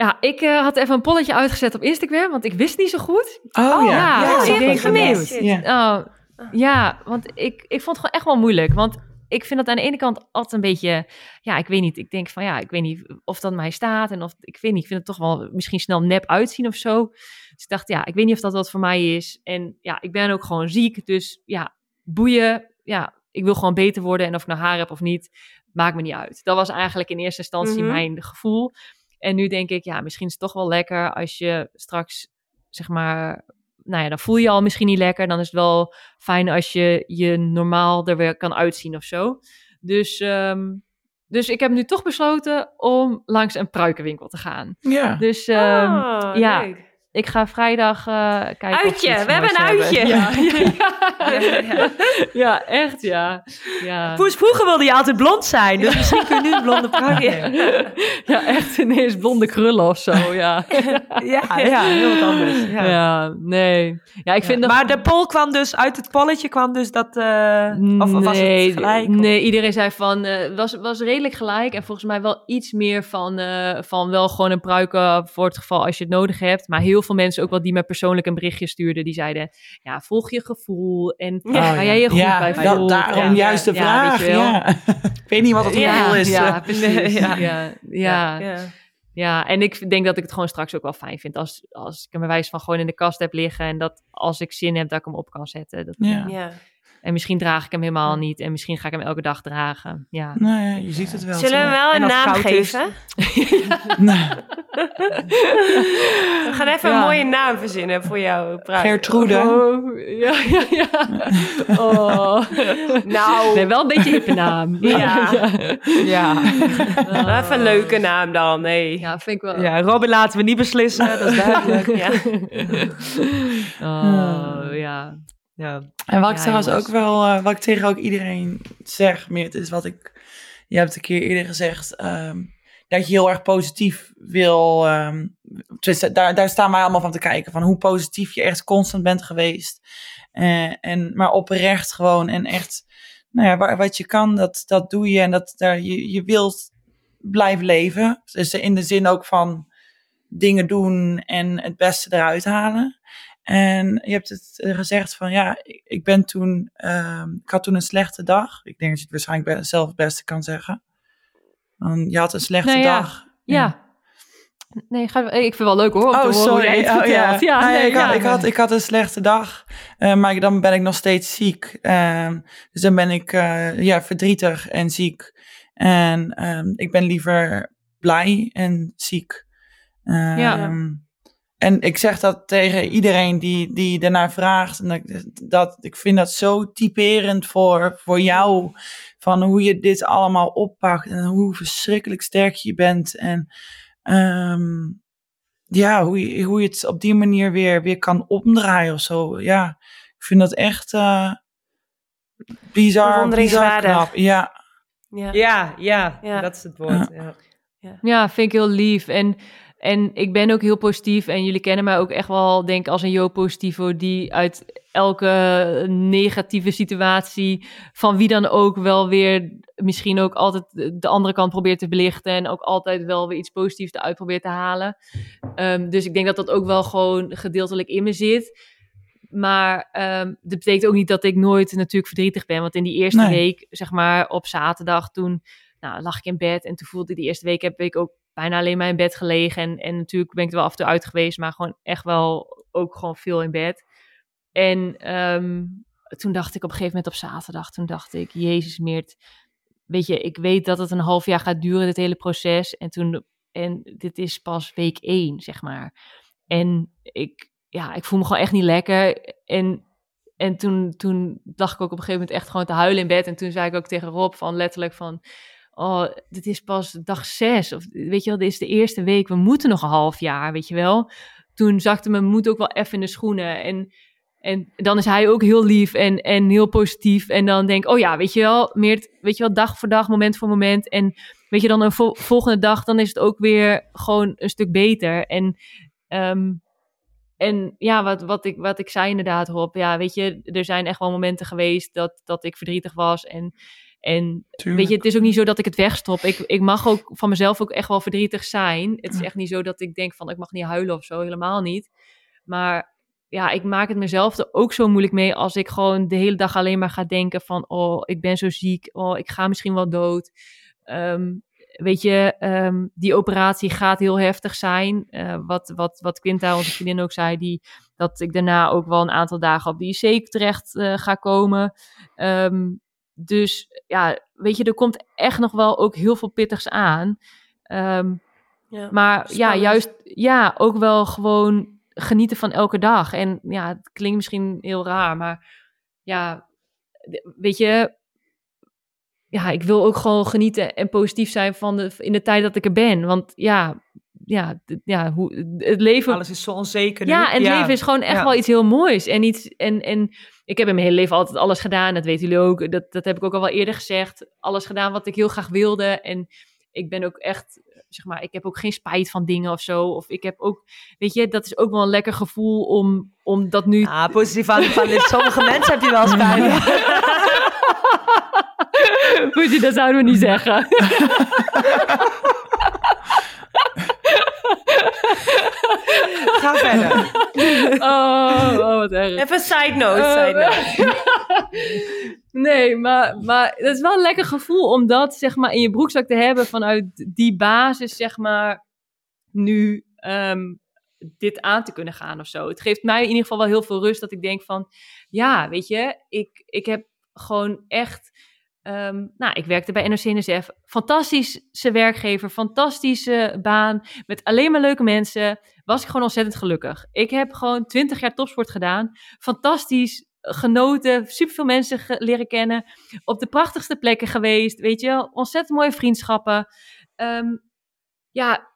Ja, ik eh, had even een polletje uitgezet op Instagram, want ik wist niet zo goed. Oh, ja. ja. Ja, oh, het gemist. Ja. Oh, ja, want ik, ik vond het gewoon echt wel moeilijk. Want ik vind dat aan de ene kant altijd een beetje... Ja, ik weet niet. Ik denk van ja, ik weet niet of dat mij staat. En of, ik weet niet, ik vind het toch wel misschien snel nep uitzien of zo. Dus ik dacht, ja, ik weet niet of dat wat voor mij is. En ja, ik ben ook gewoon ziek. Dus ja, boeien. Ja, ik wil gewoon beter worden. En of ik nou haar heb of niet, maakt me niet uit. Dat was eigenlijk in eerste instantie Mhm. mijn gevoel. En nu denk ik, ja, misschien is het toch wel lekker als je straks, zeg maar, nou ja, dan voel je je al misschien niet lekker. Dan is het wel fijn als je je normaal er weer kan uitzien of zo. Dus, ehm, dus ik heb nu toch besloten om langs een pruikenwinkel te gaan. Ja. Dus ehm, Oh, ja. leuk. Ik ga vrijdag eh, kijken. Uitje, we hebben een uitje. Ja, ja, ja. Ja, echt, ja. ja. Vroeger- Vroeger wilde je altijd blond zijn, dus misschien kun je nu een blonde pruik. Ja, echt ineens blonde krullen of zo, ja. Ja, ja, heel wat anders. Ja. Ja, nee. Ja, ik vind dat... Maar de poll kwam dus, uit het polletje kwam dus dat, eh, of, was het gelijk? of- Nee, iedereen zei van, eh was, was redelijk gelijk. En volgens mij wel iets meer van, eh, van wel gewoon een pruik eh, voor het geval als je het nodig hebt. Maar heel veel mensen ook wel die me persoonlijk een berichtje stuurden. Die zeiden, ja, volg je gevoel. En Ja. waar jij je goed ja, bij voelt. daarom Ja, juist de ja, vraag. ik weet niet wat het Ja, gevoel is. ja, precies. Ja. Ja, ja, ja. Ja. en ik denk dat ik het gewoon straks ook wel fijn vind. Als, als ik hem bij wijze van gewoon in de kast heb liggen. En dat als ik zin heb, dat ik hem op kan zetten. Dat, Ja. Ja. En misschien draag ik hem helemaal niet. En misschien ga ik hem elke dag dragen. Ja. Nou ja, je ziet het wel. Zullen we hem wel En een naam geven? Nou, We gaan even Ja. een mooie naam verzinnen voor jou, pruik. Gertrude. Oh, ja, ja, ja. Oh. Nou, Nee, wel een beetje hippe naam. Ja. Ja. even een leuke naam dan. Nee. Ja, vind ik wel. ja, Robin laten we niet beslissen, dat is duidelijk. Ja. Oh, ja. Ja. En wat ik Ja, trouwens jongens. ook wel, eh, wat ik tegen ook iedereen zeg, meer, het is wat ik, je hebt een keer eerder gezegd, ehm, dat je heel erg positief wil, ehm, daar, daar staan wij allemaal van te kijken, van hoe positief je echt constant bent geweest. Eh, en, maar oprecht gewoon en echt, nou ja, wa- wat je kan, dat, dat doe je en dat, daar, je, je wilt blijven leven. Dus in de zin ook van dingen doen en het beste eruit halen. En je hebt het eh, gezegd van ja, ik ik ben toen, ehm, ik had toen een slechte dag. Ik denk dat je het waarschijnlijk be- zelf het beste kan zeggen. Dan, je had een slechte Nou ja, dag. Ja. Nee, ga, ik vind het wel leuk hoor. Oh, sorry. Oh, ja. Ja, ja, nee, ik, had, ja. ik, had, ik had een slechte dag, eh, maar dan ben ik nog steeds ziek. Ehm, dus dan ben ik eh, ja, verdrietig en ziek. En ehm, ik ben liever blij en ziek. Ja. En ik zeg dat tegen iedereen die, die daarnaar vraagt. En dat, dat, ik vind dat zo typerend voor, voor jou. Van hoe je dit allemaal oppakt. En hoe verschrikkelijk sterk je bent. En ehm, ja, hoe je, hoe je het op die manier weer, weer kan omdraaien of zo. Ja, ik vind dat echt eh bizar, bizar knap. Ja, Ja. Ja, ja, Ja. dat is het woord. Ja. Ja, vind ik heel lief. En, en ik ben ook heel positief. En jullie kennen mij ook echt wel, denk ik, als een Jo Positivo... die uit elke negatieve situatie, van wie dan ook... wel weer misschien ook altijd de andere kant probeert te belichten... en ook altijd wel weer iets positiefs eruit probeert te halen. Ehm, dus ik denk dat dat ook wel gewoon gedeeltelijk in me zit... Maar ehm, dat betekent ook niet dat ik nooit natuurlijk verdrietig ben. Want in die eerste Nee. week, zeg maar op zaterdag, toen nou, lag ik in bed. En toen voelde ik die eerste week heb ik ook bijna alleen maar in bed gelegen. En, en natuurlijk ben ik er wel af en toe uit geweest, maar gewoon echt wel ook gewoon veel in bed. En ehm, toen dacht ik op een gegeven moment op zaterdag, toen dacht ik, Jezus Meert, weet je, ik weet dat het een half jaar gaat duren, dit hele proces. En toen, en dit is pas week één, zeg maar. En ik, ja, ik voel me gewoon echt niet lekker. En, en toen, toen dacht ik ook op een gegeven moment echt gewoon te huilen in bed. En toen zei ik ook tegen Rob van letterlijk van, oh, dit is pas dag zes. Of weet je wel, dit is de eerste week, we moeten nog een half jaar, weet je wel. Toen zakte mijn moed ook wel even in de schoenen. En, en dan is hij ook heel lief en, en heel positief. En dan denk oh ja, weet je wel, meer, weet je wel, dag voor dag, moment voor moment. En weet je, dan een vol- volgende dag, dan is het ook weer gewoon een stuk beter. En, ehm, en ja, wat, wat, ik, wat ik zei inderdaad, Rob, ja, weet je, er zijn echt wel momenten geweest dat, dat ik verdrietig was. En, en tuurlijk. Weet je, het is ook niet zo dat ik het wegstop. Ik, ik mag ook van mezelf ook echt wel verdrietig zijn. Het is echt niet zo dat ik denk van ik mag niet huilen of zo, helemaal niet. Maar ja, ik maak het mezelf er ook zo moeilijk mee als ik gewoon de hele dag alleen maar ga denken van oh, ik ben zo ziek, oh, ik ga misschien wel dood. Ehm, weet je, ehm, die operatie gaat heel heftig zijn. Eh, wat, wat, wat Quinta, onze vriendin, ook zei, die, dat ik daarna ook wel een aantal dagen op de IC terecht eh, ga komen. Ehm, dus ja, weet je, er komt echt nog wel ook heel veel pittigs aan. Ehm, Ja. maar ja, juist, ja, ook wel gewoon genieten van elke dag. En ja, het klinkt misschien heel raar, maar ja, weet je, ja, ik wil ook gewoon genieten en positief zijn van de, in de tijd dat ik er ben. Want ja, ja, ja hoe, het leven Alles is zo onzeker nu. ja, en het leven is gewoon echt Ja. wel iets heel moois. En, iets, en, en ik heb in mijn hele leven altijd alles gedaan. Dat weten jullie ook. Dat, dat heb ik ook al wel eerder gezegd. Alles gedaan wat ik heel graag wilde. En ik ben ook echt, zeg maar, ik heb ook geen spijt van dingen of zo. Of ik heb ook, weet je, dat is ook wel een lekker gevoel om, om dat nu... Ah, positief van, van dit. Sommige mensen heb je wel spijt. Poesie, dat zouden we niet zeggen. Ga verder. Oh wat erg. Even side note. Eh, side note. nee, maar, maar het is wel een lekker gevoel om dat zeg maar in je broekzak te hebben vanuit die basis zeg maar nu ehm, dit aan te kunnen gaan of zo. Het geeft mij in ieder geval wel heel veel rust dat ik denk van ja, weet je, ik, ik heb gewoon echt... ehm, nou, ik werkte bij NRC-NSF. Fantastische werkgever, fantastische baan. Met alleen maar leuke mensen. Was ik gewoon ontzettend gelukkig. Ik heb gewoon 20 jaar topsport gedaan. Fantastisch genoten. Superveel mensen leren kennen. Op de prachtigste plekken geweest. Weet je, ontzettend mooie vriendschappen. Ehm, ja,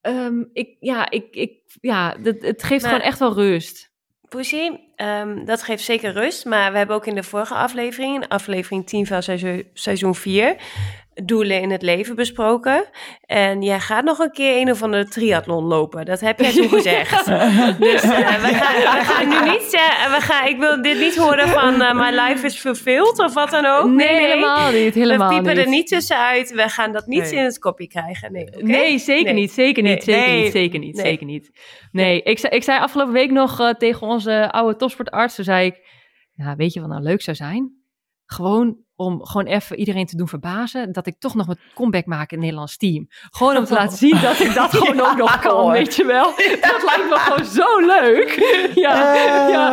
ehm, ik, ja, ik, ik, ja dat, het geeft Maar- gewoon echt wel rust. Poesie, ehm, dat geeft zeker rust. Maar we hebben ook in de vorige aflevering, in aflevering 10 van seizoen, seizoen 4, doelen in het leven besproken. En jij gaat nog een keer een of andere triathlon lopen. Dat heb jij toen gezegd. Dus eh, we, gaan, we gaan nu niet zeggen, we gaan, ik wil dit niet horen van eh, my life is fulfilled of wat dan ook. nee, helemaal niet. Helemaal we piepen niet. er niet tussenuit. We gaan dat niet Nee. in het kopje krijgen. Nee? Nee, zeker niet. Zeker niet. Zeker niet. Zeker niet. Zeker niet. Nee, ik zei, ik zei afgelopen week nog eh, tegen onze oude topsportarts. Zei ik, ja, weet je wat nou leuk zou zijn? Gewoon om gewoon even iedereen te doen verbazen. Dat ik toch nog mijn comeback maak in het Nederlands team. Gewoon om te laten zien dat ik dat gewoon ook nog kan, hoor. weet je wel. Dat lijkt me gewoon zo leuk. Ja, ja.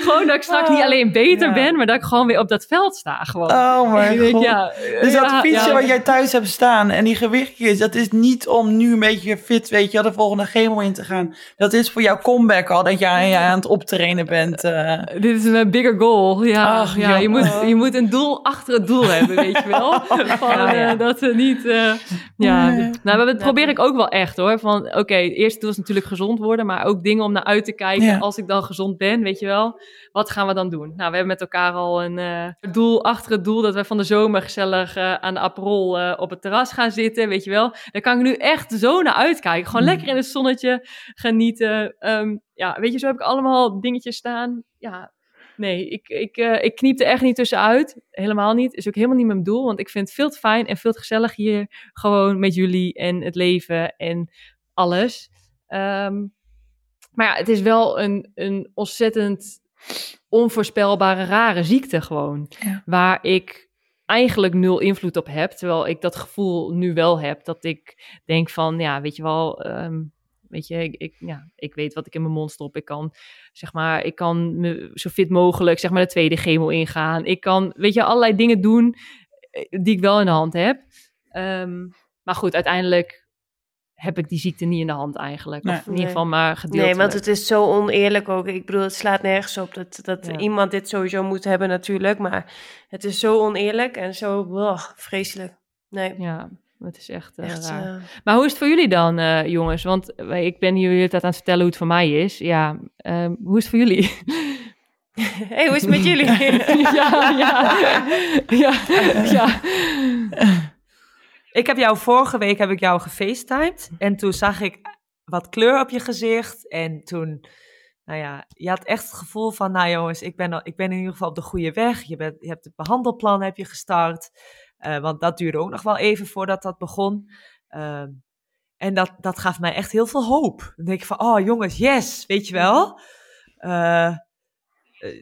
Gewoon dat ik straks niet alleen beter Ja. ben, maar dat ik gewoon weer op dat veld sta. Gewoon. Oh mijn god. ja, Dus dat fietsje wat jij thuis hebt staan en die gewichtjes, dat is niet om nu een beetje fit, weet je, de volgende chemo in te gaan. Dat is voor jouw comeback al, dat jij aan het optrainen bent. eh. Dit is een bigger goal. Ja, Ach, ja, je, moet, je moet een doel achter het doel hebben, weet je wel. Van, Ja, ja. eh, dat we niet... eh, ja, Nee. nou, maar dat probeer ik ook wel echt hoor. Van, oké, het eerste doel is natuurlijk gezond worden, maar ook dingen om naar uit te kijken. Ja. Als ik dan gezond ben, weet je wel. Wat gaan we dan doen? Nou, we hebben met elkaar al een eh, doel achter het doel dat wij van de zomer gezellig eh, aan de Aperol eh, op het terras gaan zitten, weet je wel. Daar kan ik nu echt zo naar uitkijken. Gewoon Mm. lekker in het zonnetje genieten. Ehm, ja, weet je, zo heb ik allemaal dingetjes staan. Ja, nee, ik, ik, eh, ik kniep er echt niet tussenuit. Helemaal niet. Is ook helemaal niet mijn doel, want ik vind het veel te fijn en veel te gezellig hier. Gewoon met jullie en het leven en alles. Ehm, maar ja, het is wel een, een ontzettend onvoorspelbare, rare ziekte gewoon. Ja. Waar ik eigenlijk nul invloed op heb. Terwijl ik dat gevoel nu wel heb. Dat ik denk van, ja, weet je wel... ehm, Weet je, ik, ik, ja, ik weet wat ik in mijn mond stop. Ik kan, zeg maar, ik kan me zo fit mogelijk, zeg maar, de tweede chemo ingaan. Ik kan, weet je, allerlei dingen doen eh, die ik wel in de hand heb. Ehm, maar goed, uiteindelijk heb ik die ziekte niet in de hand eigenlijk. Nee. of in ieder geval maar gedeeltelijk. Nee, want het is zo oneerlijk ook. Ik bedoel, het slaat nergens op dat, dat Ja. iemand dit sowieso moet hebben natuurlijk. Maar het is zo oneerlijk en zo ugh, vreselijk. Nee, Ja, het is echt, eh, echt... raar. eh, Maar hoe is het voor jullie dan, eh, jongens? Want ik ben hele tijd aan het vertellen hoe het voor mij is. Ja, ehm, hoe is het voor jullie? hey, hoe is het met jullie? ja, ja, ja, ja. Ik heb jou vorige week heb ik jou gefacetimed. En toen zag ik wat kleur op je gezicht. En toen, nou ja, je had echt het gevoel van, nou jongens, ik ben, al- ik ben in ieder geval op de goede weg. Je, bent, je hebt het behandelplan heb je gestart. Eh, want dat duurde ook nog wel even voordat dat begon. Ehm, en dat, dat gaf mij echt heel veel hoop. Dan denk ik van, oh jongens, yes, weet je wel. Eh, eh,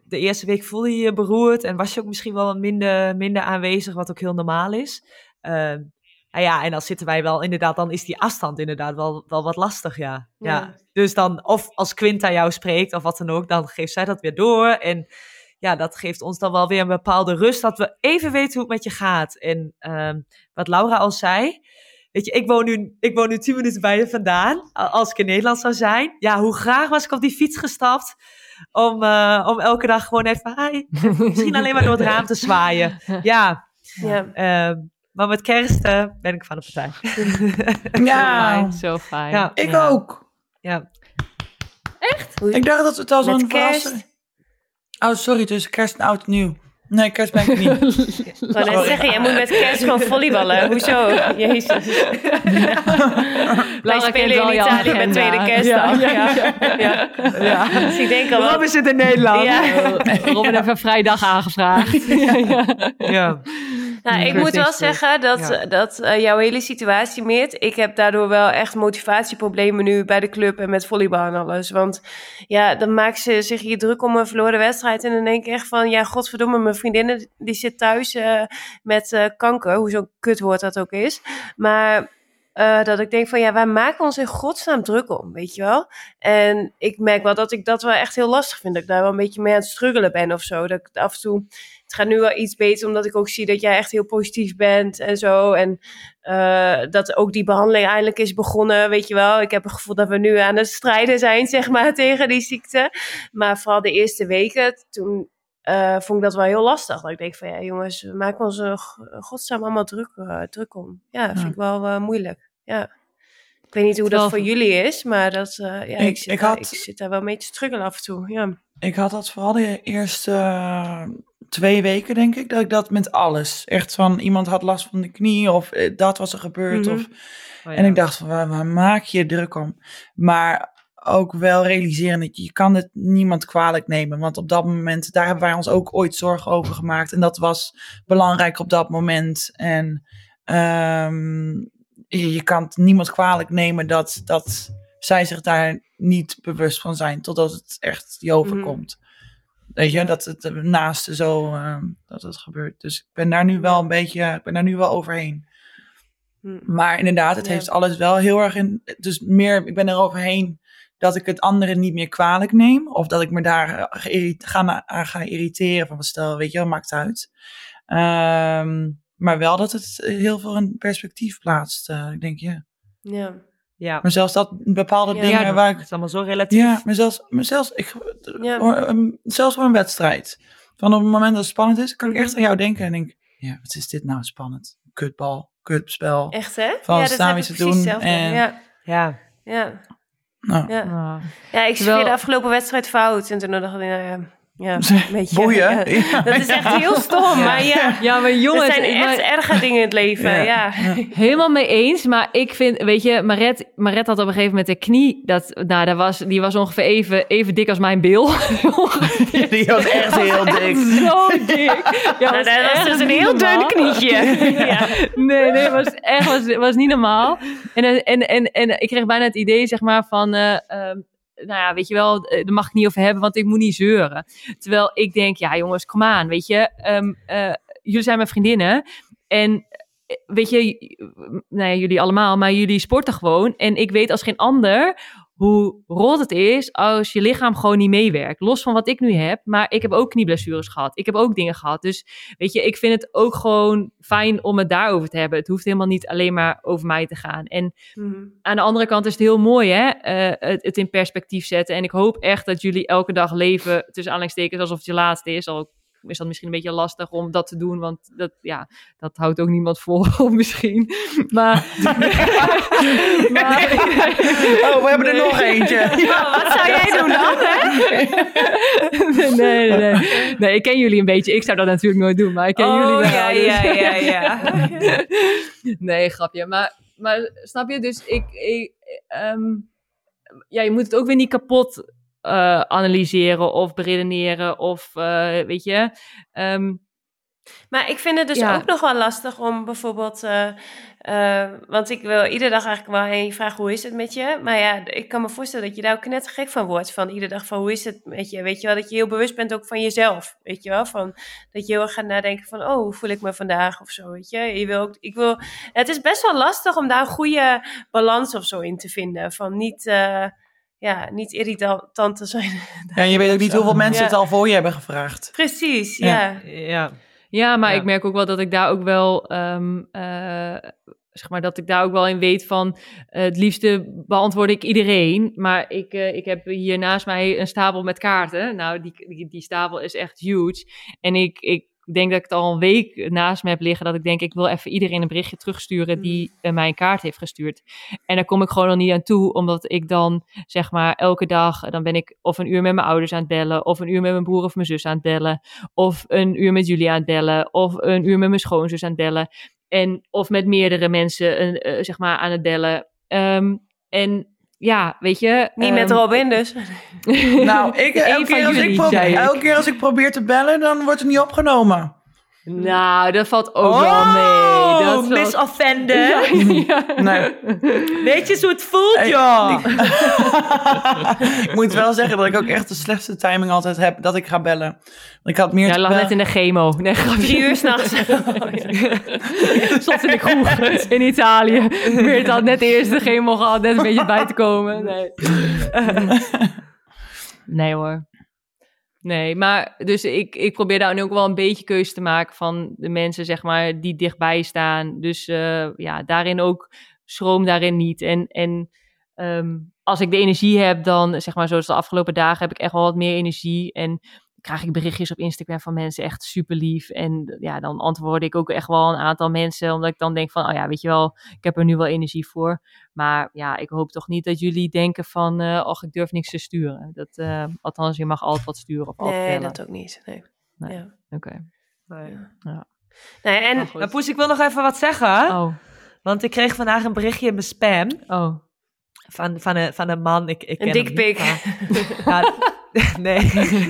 de eerste week voelde je je beroerd en was je ook misschien wel minder, minder aanwezig, wat ook heel normaal is. Ehm, nou ja, en dan zitten wij wel inderdaad, dan is die afstand inderdaad wel, wel wat lastig, ja. ja. Ja. Dus dan, of als Quinta jou spreekt of wat dan ook, dan geeft zij dat weer door. En ja, dat geeft ons dan wel weer een bepaalde rust, dat we even weten hoe het met je gaat. En ehm, wat Laura al zei, weet je, ik woon, nu, ik woon nu tien minuten bij je vandaan. Als ik in Nederland zou zijn, ja, hoe graag was ik op die fiets gestapt om, eh, om elke dag gewoon even, hi, misschien alleen maar door het raam te zwaaien. Ja, ja. Ehm, Maar met kerst eh, ben ik van de partij. Ja, Fijn, zo fijn. Ja. ik Ja. ook. ja. Ik dacht dat het Met een kerst? Oh, sorry, tussen kerst en oud en nieuw. Nee, kerst ben ik niet. Ik wou net zeggen, jij moet met kerst gewoon volleyballen. Hoezo? Jezus. Wij spelen in Italië met tweede kerstdag. Ja, Ja, ja. Ja. Dus ik denk al. Robin zit in Nederland. Ja. Robin heeft een vrijdag aangevraagd. ja, ja. Ja. Nou, ik moet wel zeggen dat, Ja. dat eh, jouw hele situatie, Meert... Ik heb daardoor wel echt motivatieproblemen nu bij de club en met volleybal en alles. Want ja, dan maken ze zich hier druk om een verloren wedstrijd. En dan denk ik echt van, ja, godverdomme, mijn vriendin die zit thuis eh, met eh, kanker. Hoe zo'n kutwoord dat ook is. Maar... eh, dat ik denk van ja, wij maken ons in godsnaam druk om, weet je wel. En ik merk wel dat ik dat wel echt heel lastig vind. Dat ik daar wel een beetje mee aan het struggelen ben of zo. Dat ik af en toe het gaat nu wel iets beter, omdat ik ook zie dat jij echt heel positief bent en zo. En eh, dat ook die behandeling eindelijk is begonnen, weet je wel. Ik heb het gevoel dat we nu aan het strijden zijn, zeg maar, tegen die ziekte. Maar vooral de eerste weken, toen eh, vond ik dat wel heel lastig. Dat ik denk van, ja jongens, we maken ons g- godsnaam allemaal druk, druk om. Ja, vind Ja. ik wel moeilijk, ja. Ik weet niet hoe dat voor jullie is, maar dat, ja, ik, Ik- zit ik daar, had- ik zit daar wel mee te struggelen af en toe, ja. Ik had dat vooral de eerste twee weken, denk ik, dat ik dat met alles. Echt van, iemand had last van de knie of eh, dat was er gebeurd. Mhm. Of, Oh, ja. En ik dacht van, waar, waar maak je druk om? Maar ook wel realiseren dat je, je kan het niemand kwalijk nemen. Want op dat moment, daar hebben wij ons ook ooit zorgen over gemaakt. En dat was belangrijk op dat moment. En ehm, je, je kan het niemand kwalijk nemen dat, dat zij zich daar niet bewust van zijn. Totdat het echt je overkomt. Weet je, dat het naaste zo, ehm, dat het gebeurt. Dus ik ben daar nu wel een beetje, ik ben daar nu wel overheen. Hm. Maar inderdaad, het Ja. heeft alles wel heel erg in. Dus meer, ik ben er overheen dat ik het anderen niet meer kwalijk neem. Of dat ik me daar eh, ga, aan ga irriteren. Van stel, weet je, wat maakt uit. Ehm, maar wel dat het heel veel in perspectief plaatst. eh, ik denk, ja. Ja. Ja. Maar zelfs dat bepaalde Ja, dingen Ja, waar het ik is allemaal zo relatief. ja, maar zelfs, maar zelfs, ik, Ja. ehm, zelfs voor een wedstrijd. Van op het moment dat het spannend is, kan ik echt aan jou denken en denk, ja, wat is dit nou spannend? Kutbal, kutspel. Echt, hè? Van ja, dat staan iets te precies doen hetzelfde. en- Ja, Ja. ja, Nou, ja. Ah. ja, ik Terwijl- speelde de afgelopen wedstrijd fout. En toen dacht ik, nou ja, ja een beetje... boeien. ja. Dat is echt heel stom, maar ja... Ja, maar jongens, er zijn echt maar- erge dingen in het leven, Ja. ja. Helemaal mee eens, maar ik vind, weet je, Maret, Maret had op een gegeven moment de knie, dat, nou, dat was, die was ongeveer even, even dik als mijn bil. Die was echt heel dik. Zo dik. Ja, Nou, dat was echt dus een heel dun normaal. knietje. ja. Nee, nee, was echt was, was niet normaal. En, en, en, en ik kreeg bijna het idee, zeg maar, van, eh, ehm, nou ja, weet je wel, eh, daar mag ik niet over hebben, want ik moet niet zeuren. Terwijl ik denk, ja jongens, kom aan, weet je, ehm, eh, jullie zijn mijn vriendinnen en eh, weet je, nou ja, jullie allemaal, maar jullie sporten gewoon. En ik weet als geen ander hoe rot het is als je lichaam gewoon niet meewerkt. Los van wat ik nu heb, maar ik heb ook knieblessures gehad. Ik heb ook dingen gehad. Dus weet je, ik vind het ook gewoon fijn om het daarover te hebben. Het hoeft helemaal niet alleen maar over mij te gaan. En Mhm. aan de andere kant is het heel mooi, hè? eh, het, het in perspectief zetten. En ik hoop echt dat jullie elke dag leven tussen aanhalingstekens alsof het je laatste is. Al is dat misschien een beetje lastig om dat te doen, want dat, ja, dat houdt ook niemand vol misschien. Maar, maar Oh, we hebben er Nee. nog eentje. Oh, wat zou jij doen dan, hè? nee, nee, nee. Nee, ik ken jullie een beetje. Ik zou dat natuurlijk nooit doen, maar ik ken jullie wel. Oh, ja, dus- ja, ja, ja. nee, grapje. Maar, maar snap je? Dus ik... ik ehm, ja, je moet het ook weer niet kapot eh, analyseren of beredeneren of, eh, weet je... ehm, Maar ik vind het dus Ja. ook nog wel lastig om bijvoorbeeld... eh, want ik wil iedere dag eigenlijk wel je vragen hoe is het met je? Maar ja, ik kan me voorstellen dat je daar ook net gek van wordt. Van iedere dag van hoe is het met je? Weet je wel, dat je heel bewust bent ook van jezelf. Weet je wel, van dat je heel erg gaat nadenken van... Oh, hoe voel ik me vandaag of zo, weet je? je wil ook, ik wil, het is best wel lastig om daar een goede balans of zo in te vinden. Van niet... ja, niet irritant te zijn. Ja, en je weet ook niet hoeveel mensen Ja. het al voor je hebben gevraagd. Precies, Ja. ja. Ja. Ja, maar Ja. ik merk ook wel dat ik daar ook wel, ehm, eh, zeg maar, dat ik daar ook wel in weet van, eh, het liefste beantwoord ik iedereen. Maar ik, eh, ik heb hier naast mij een stapel met kaarten. Nou, die, die, die stapel is echt huge. En ik, ik ik denk dat ik het al een week naast me heb liggen. Dat ik denk, ik wil even iedereen een berichtje terugsturen die eh, mij een kaart heeft gestuurd. En daar kom ik gewoon nog niet aan toe. Omdat ik dan, zeg maar, elke dag, dan ben ik of een uur met mijn ouders aan het bellen. Of een uur met mijn broer of mijn zus aan het bellen. Of een uur met jullie aan het bellen. Of een uur met mijn schoonzus aan het bellen. En, of met meerdere mensen, een, eh, zeg maar, aan het bellen. Ehm, en ja, weet je... Niet met ehm, Robin dus. Nou, ik, elke, keer als ik probeer, zei ik. elke keer als ik probeer te bellen, dan wordt het niet opgenomen. Nou, dat valt ook wel mee. Dat Oh, valt-. Ja, ja. Nee. Weet je hoe het voelt, Hey, joh? ik moet wel zeggen dat ik ook echt de slechtste timing altijd heb dat ik ga bellen. Ik had meer Ja, lag net in de chemo. Nee. Drie uur s'nachts. Zat in de kroeg in Italië. Meert had net de eerste chemo gehad, net een beetje bij te komen. Nee. nee hoor. Nee, maar dus ik, ik probeer daar nu ook wel een beetje keuze te maken van de mensen, zeg maar, die dichtbij staan. Dus eh, ja, daarin ook schroom daarin niet. En, en ehm, als ik de energie heb, dan zeg maar zoals de afgelopen dagen heb ik echt wel wat meer energie. En krijg ik berichtjes op Instagram van mensen echt super lief. En ja, dan antwoord ik ook echt wel een aantal mensen, omdat ik dan denk van, oh ja, weet je wel, ik heb er nu wel energie voor. Maar ja, ik hoop toch niet dat jullie denken van, eh och, ik durf niks te sturen. Dat, eh, althans, je mag altijd wat sturen of altijd Nee, bellen. dat ook niet. Nee. Nee. Ja. Oké. Nee. Nee, en. Maar Poes, ik wil nog even wat zeggen. Oh, Want ik kreeg vandaag een berichtje in mijn spam. oh. Van, van, een, van een man. Ik, ik een dikpik. Ja, nee.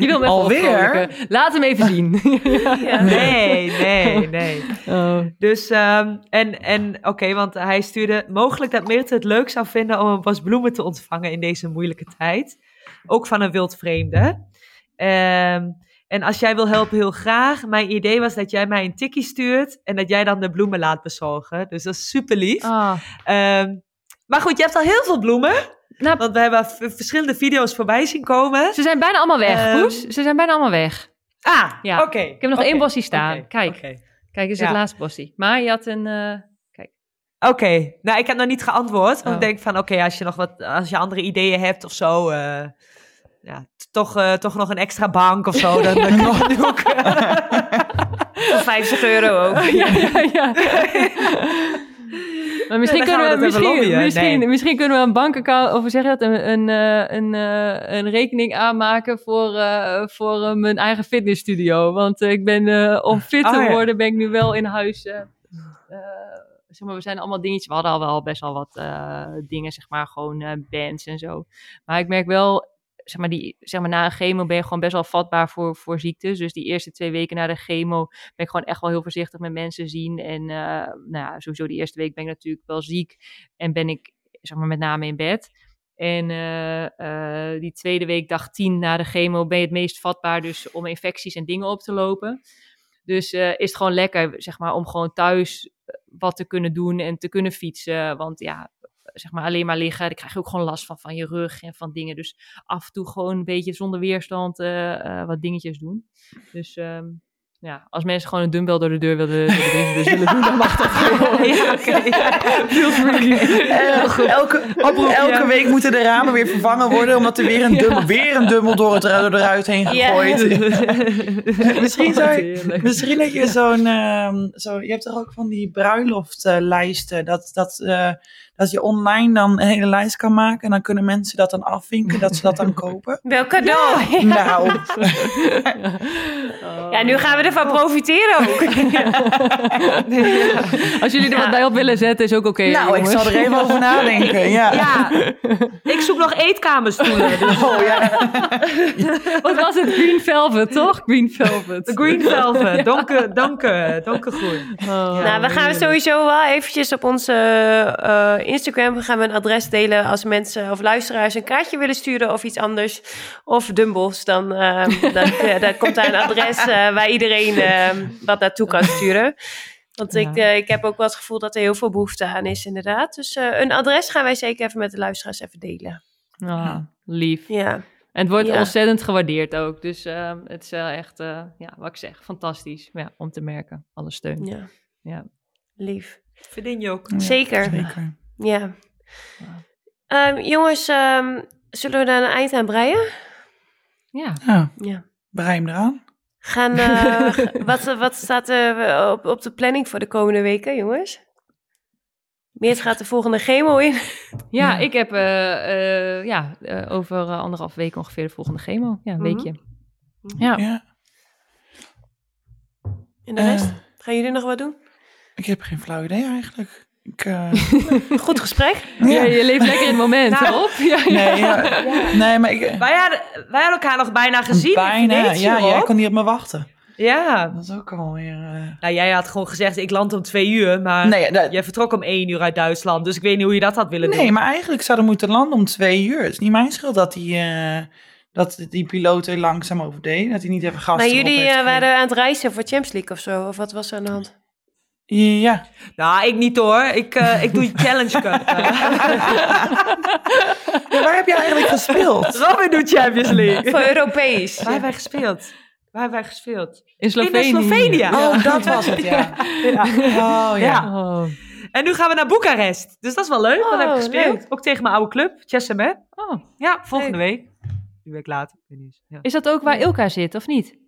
Je wil me even Alweer? Laat hem even zien. Ja. Nee, nee, nee. oh. Dus, ehm, en, en oké, want hij stuurde mogelijk dat Meerte het leuk zou vinden om een bos bloemen te ontvangen in deze moeilijke tijd. Ook van een wildvreemde. Ehm, en als jij wil helpen, heel graag. Mijn idee was dat jij mij een tikkie stuurt en dat jij dan de bloemen laat bezorgen. Dus dat is super lief. Ah. Ehm, maar goed, je hebt al heel veel bloemen. Nou, Want we hebben verschillende video's voorbij zien komen. ze zijn bijna allemaal weg, Poes. Ze zijn bijna allemaal weg. Ah, Ja. oké. Ik heb nog één bosje staan. Kijk. Kijk, dit is Ja. het laatste bosje. Maar je had een... eh, Oké, nou ik heb nog niet geantwoord. Want Oh. ik denk van oké, als je nog wat, als je andere ideeën hebt of zo, eh, ja, toch, eh, toch nog een extra bank of zo, dan, dan kan ik ook. Voor 50 euro ook. ja, ja, ja. Maar misschien kunnen we, misschien, lobbyen. misschien, Nee. misschien kunnen we een bankaccount, of zeg je dat, een, een, eh, een, eh, een rekening aanmaken voor, eh, voor mijn eigen fitnessstudio. Want ik ben, om fit te Oh, ja. worden, ben ik nu wel in huis. zeg maar, we zijn allemaal dingetjes. We hadden al wel best wel wat dingen, zeg maar, gewoon bands en zo. Maar ik merk wel, zeg maar, die, zeg maar, na een chemo ben je gewoon best wel vatbaar voor, voor ziektes. Dus die eerste twee weken na de chemo ben ik gewoon echt wel heel voorzichtig met mensen zien. En eh, nou ja, sowieso die eerste week ben ik natuurlijk wel ziek. En ben ik, zeg maar, met name in bed. En eh, eh, die tweede week, dag 10 na de chemo, ben je het meest vatbaar dus om infecties en dingen op te lopen. Dus is het gewoon lekker, zeg maar, om gewoon thuis wat te kunnen doen en te kunnen fietsen. Want ja, zeg maar, alleen maar liggen, daar krijg je ook gewoon last van, van je rug en van dingen. Dus af en toe gewoon een beetje zonder weerstand eh, eh, wat dingetjes doen. Dus ehm, ja, als mensen gewoon een dumbbell door de deur willen, willen, willen, doen, dan mag dat gewoon. ja, oké. Eh, elke, elke week moeten de ramen weer vervangen worden, omdat er weer een dubbel, weer een dubbel door het er- eruit heen gegooid. Misschien zou. Misschien dat je zo'n, ehm, zo, je hebt toch ook van die bruiloftlijsten, dat, dat, dat je online dan een hele lijst kan maken en dan kunnen mensen dat dan afvinken, dat ze dat dan kopen. Welk cadeau. Nou, Ja, nu gaan we ervan profiteren ook. Als jullie er wat bij op willen zetten, is ook oké. nou ik zal er even over nadenken. Ja. Ja, ik zoek nog eetkamerstoelen. Dus. Oh ja. Wat was het? Green Velvet, toch? Green Velvet. De green velvet, donker, donker, donkergroen. Oh, Nou, we gaan sowieso wel eventjes op onze eh, Instagram gaan we een adres delen als mensen of luisteraars een kaartje willen sturen of iets anders. Of Dumbles, dan, eh, dan, eh, dan komt daar een adres eh, waar iedereen eh, wat naartoe kan sturen. Want Ja. ik, eh, ik heb ook wel het gevoel dat er heel veel behoefte aan is, inderdaad. Dus een adres gaan wij zeker even met de luisteraars even delen. Ah, lief. Ja, En het wordt Ja. ontzettend gewaardeerd ook. Dus ehm, het is wel echt, eh, ja, wat ik zeg, fantastisch ja, om te merken. Alle steun. ja. Ja. lief. Verdien je ook. Zeker. Zeker. Ja. Ehm, jongens, ehm, zullen we daar een eind aan breien? Ja. Ja, Ja. brei hem eraan. Gaan, eh, wat, wat staat er op, op de planning voor de komende weken, jongens? Meert gaat de volgende chemo in. Ja, Ja. ik heb eh, eh, ja, eh, over eh, anderhalf week ongeveer de volgende chemo. Ja, een Mhm. weekje. Ja. Ja. En de rest? Eh. Gaan jullie nog wat doen? Ik heb geen flauw idee eigenlijk. Ik, eh, Goed gesprek. Ja, je leeft lekker in het moment, Nou, Rob. Ja, ja. nee, ja, nee, maar ik... Wij hadden, wij hadden elkaar nog bijna gezien Bijna, ja, jij kon niet op me wachten. Ja. Dat is ook alweer... eh Nou, jij had gewoon gezegd, ik land om twee uur, maar Nee, dat- jij vertrok om één uur uit Duitsland. Dus ik weet niet hoe je dat had willen Nee, doen. maar eigenlijk zou er moeten landen om twee uur. Het is niet mijn schuld dat die, eh, dat die piloot er langzaam over deed. Dat hij niet even gas Maar jullie eh, waren aan het reizen voor Champions League of zo? Of wat was er aan de hand? Ja. Nou, ik niet hoor. Ik, eh, ik doe je Challenge Cup. ja. Waar heb je eigenlijk gespeeld? Robin doet Champions League. Voor Europees. Waar hebben wij gespeeld? Waar hebben wij gespeeld? In Slovenië. In Slovenië. Oh, dat was het, ja. Ja. Oh, ja. Ja. Oh. En nu gaan we naar Boekarest. Dus dat is wel leuk. Oh, dat heb ik gespeeld. leuk. Ook tegen mijn oude club, Chesamet. Oh. Ja, volgende week. Een week later. Ik weet niet eens. Ja. Is dat ook waar Ilka zit, of niet?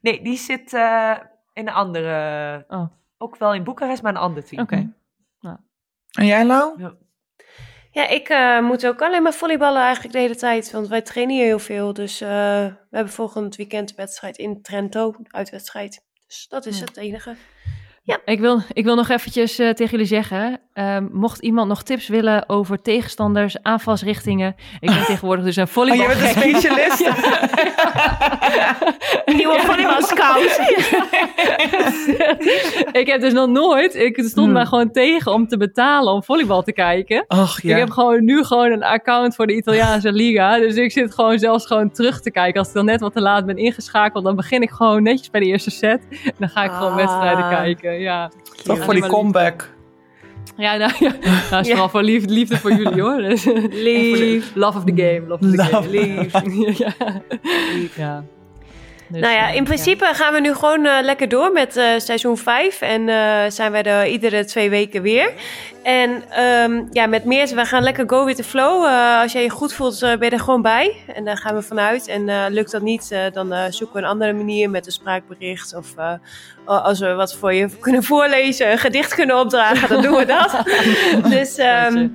Nee, die zit eh, in een andere... Oh. Ook wel in Boekarest, maar een ander team. Oké. En jij, Lau? Ja, ik eh, moet ook alleen maar volleyballen eigenlijk de hele tijd. Want wij trainen hier heel veel. Dus eh, we hebben volgend weekend een wedstrijd in Trento. Uitwedstrijd. Dus dat is Ja. het enige. Ik wil, ik wil nog eventjes eh, tegen jullie zeggen, ehm, mocht iemand nog tips willen over tegenstanders, aanvalsrichtingen. Ik ben tegenwoordig dus een Oh, je bent een specialist? Nieuwe volleybal scout. ik heb dus nog nooit, ik stond Hmm. maar gewoon tegen om te betalen om volleybal te kijken. Ach, ja. Ik heb gewoon nu gewoon een account voor de Italiaanse Liga. Dus ik zit gewoon zelfs gewoon terug te kijken. Als ik dan net wat te laat ben ingeschakeld, dan begin ik gewoon netjes bij de eerste set. En dan ga ik gewoon Ah. wedstrijden kijken. Ja, Toch Ja, voor die lief. comeback. ja nou ja. Nou, is vooral voor liefde, liefde voor jullie hoor. Lief. Love of the game. Love of the Love. game. Lief. ja. ja. Dus, Nou ja, eh, in principe gaan we nu gewoon eh, lekker door met eh, seizoen 5. En zijn wij er iedere twee weken weer. En ehm, ja, met meer, we gaan lekker go with the flow. Als jij je goed voelt, ben je er gewoon bij. En daar gaan we vanuit. En lukt dat niet, dan zoeken we een andere manier met een spraakbericht. Of als we wat voor je kunnen voorlezen, een gedicht kunnen opdragen, dan doen we dat. dus ehm,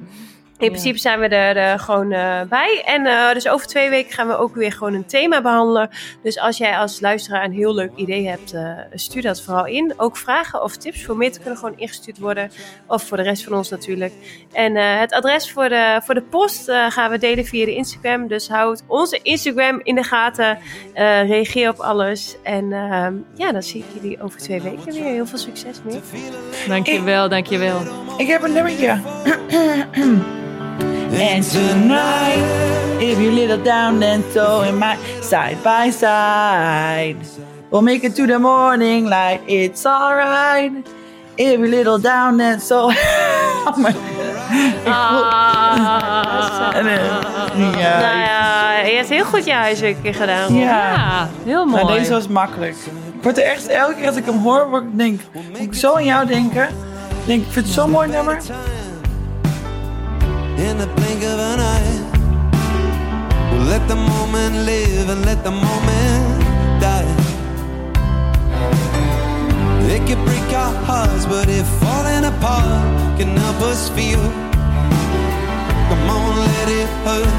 in principe zijn we er eh, gewoon eh, bij. En eh, dus over twee weken gaan we ook weer gewoon een thema behandelen. Dus als jij als luisteraar een heel leuk idee hebt, eh, stuur dat vooral in. Ook vragen of tips voor meer kunnen gewoon ingestuurd worden. Of voor de rest van ons natuurlijk. En eh, het adres voor de, voor de post eh, gaan we delen via de Instagram. Dus houd onze Instagram in de gaten. Eh, reageer op alles. En ehm, ja, dan zie ik jullie over twee weken weer. Heel veel succes mee. Dankjewel, dankjewel. Ik heb een nummertje. And tonight, if you little down and so in my side by side, we'll make it to the morning light. It's alright. If you little down and so. Ah. En, eh, Nou ja, ja, je hebt heel goed je huiswerk gedaan. Ja. Ja, heel mooi. Nou, deze was makkelijk. Ik word er echt, elke keer als ik hem hoor, word ik denk, moet ik zo aan jou denken. Ik Denk, ik vind het zo'n mooi nummer. In the blink of an eye. Let the moment live and let the moment die. It can break our hearts, but if falling apart can help us feel. Come on, let it hurt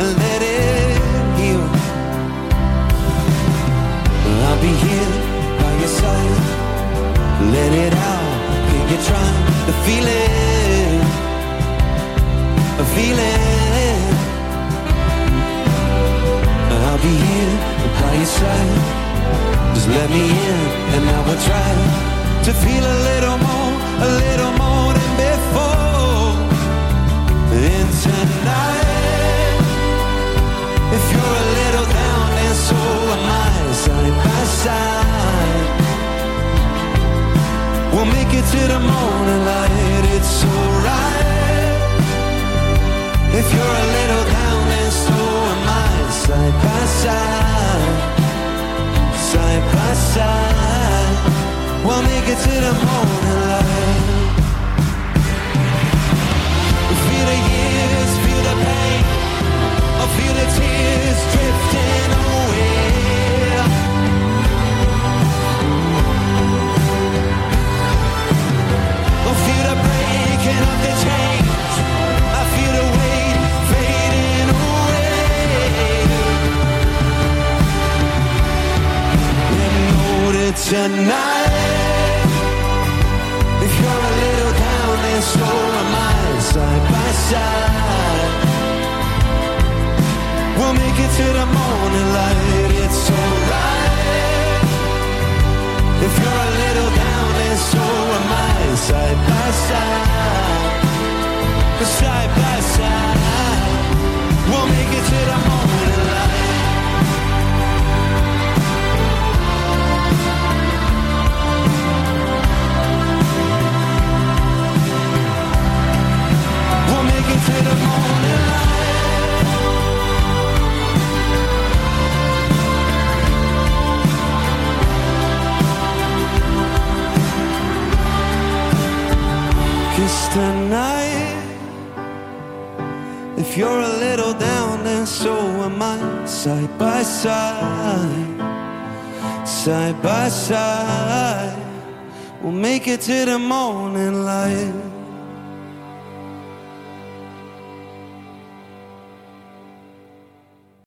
and let it heal. I'll be here by your side. Let it out. Can you try to feel it? Feeling. I'll be here by your side. Just let me in, and I will try to feel a little more, a little more than before. And tonight, if you're a little down, and so am I, side by side. We'll make it to the morning light. It's alright. If you're a little down and so am I. Side by side. Side by side. We'll make it to the morning light. Feel the years, feel the pain. Feel the tears drifting away. Feel the breaking of the chain. Tonight. If you're a little down, then so am I, side by side. We'll make it to the morning light, it's alright. If you're a little down, then so am I, side by side. Side by side, we'll make it to the morning light. Side by side, we'll make it to the morning light.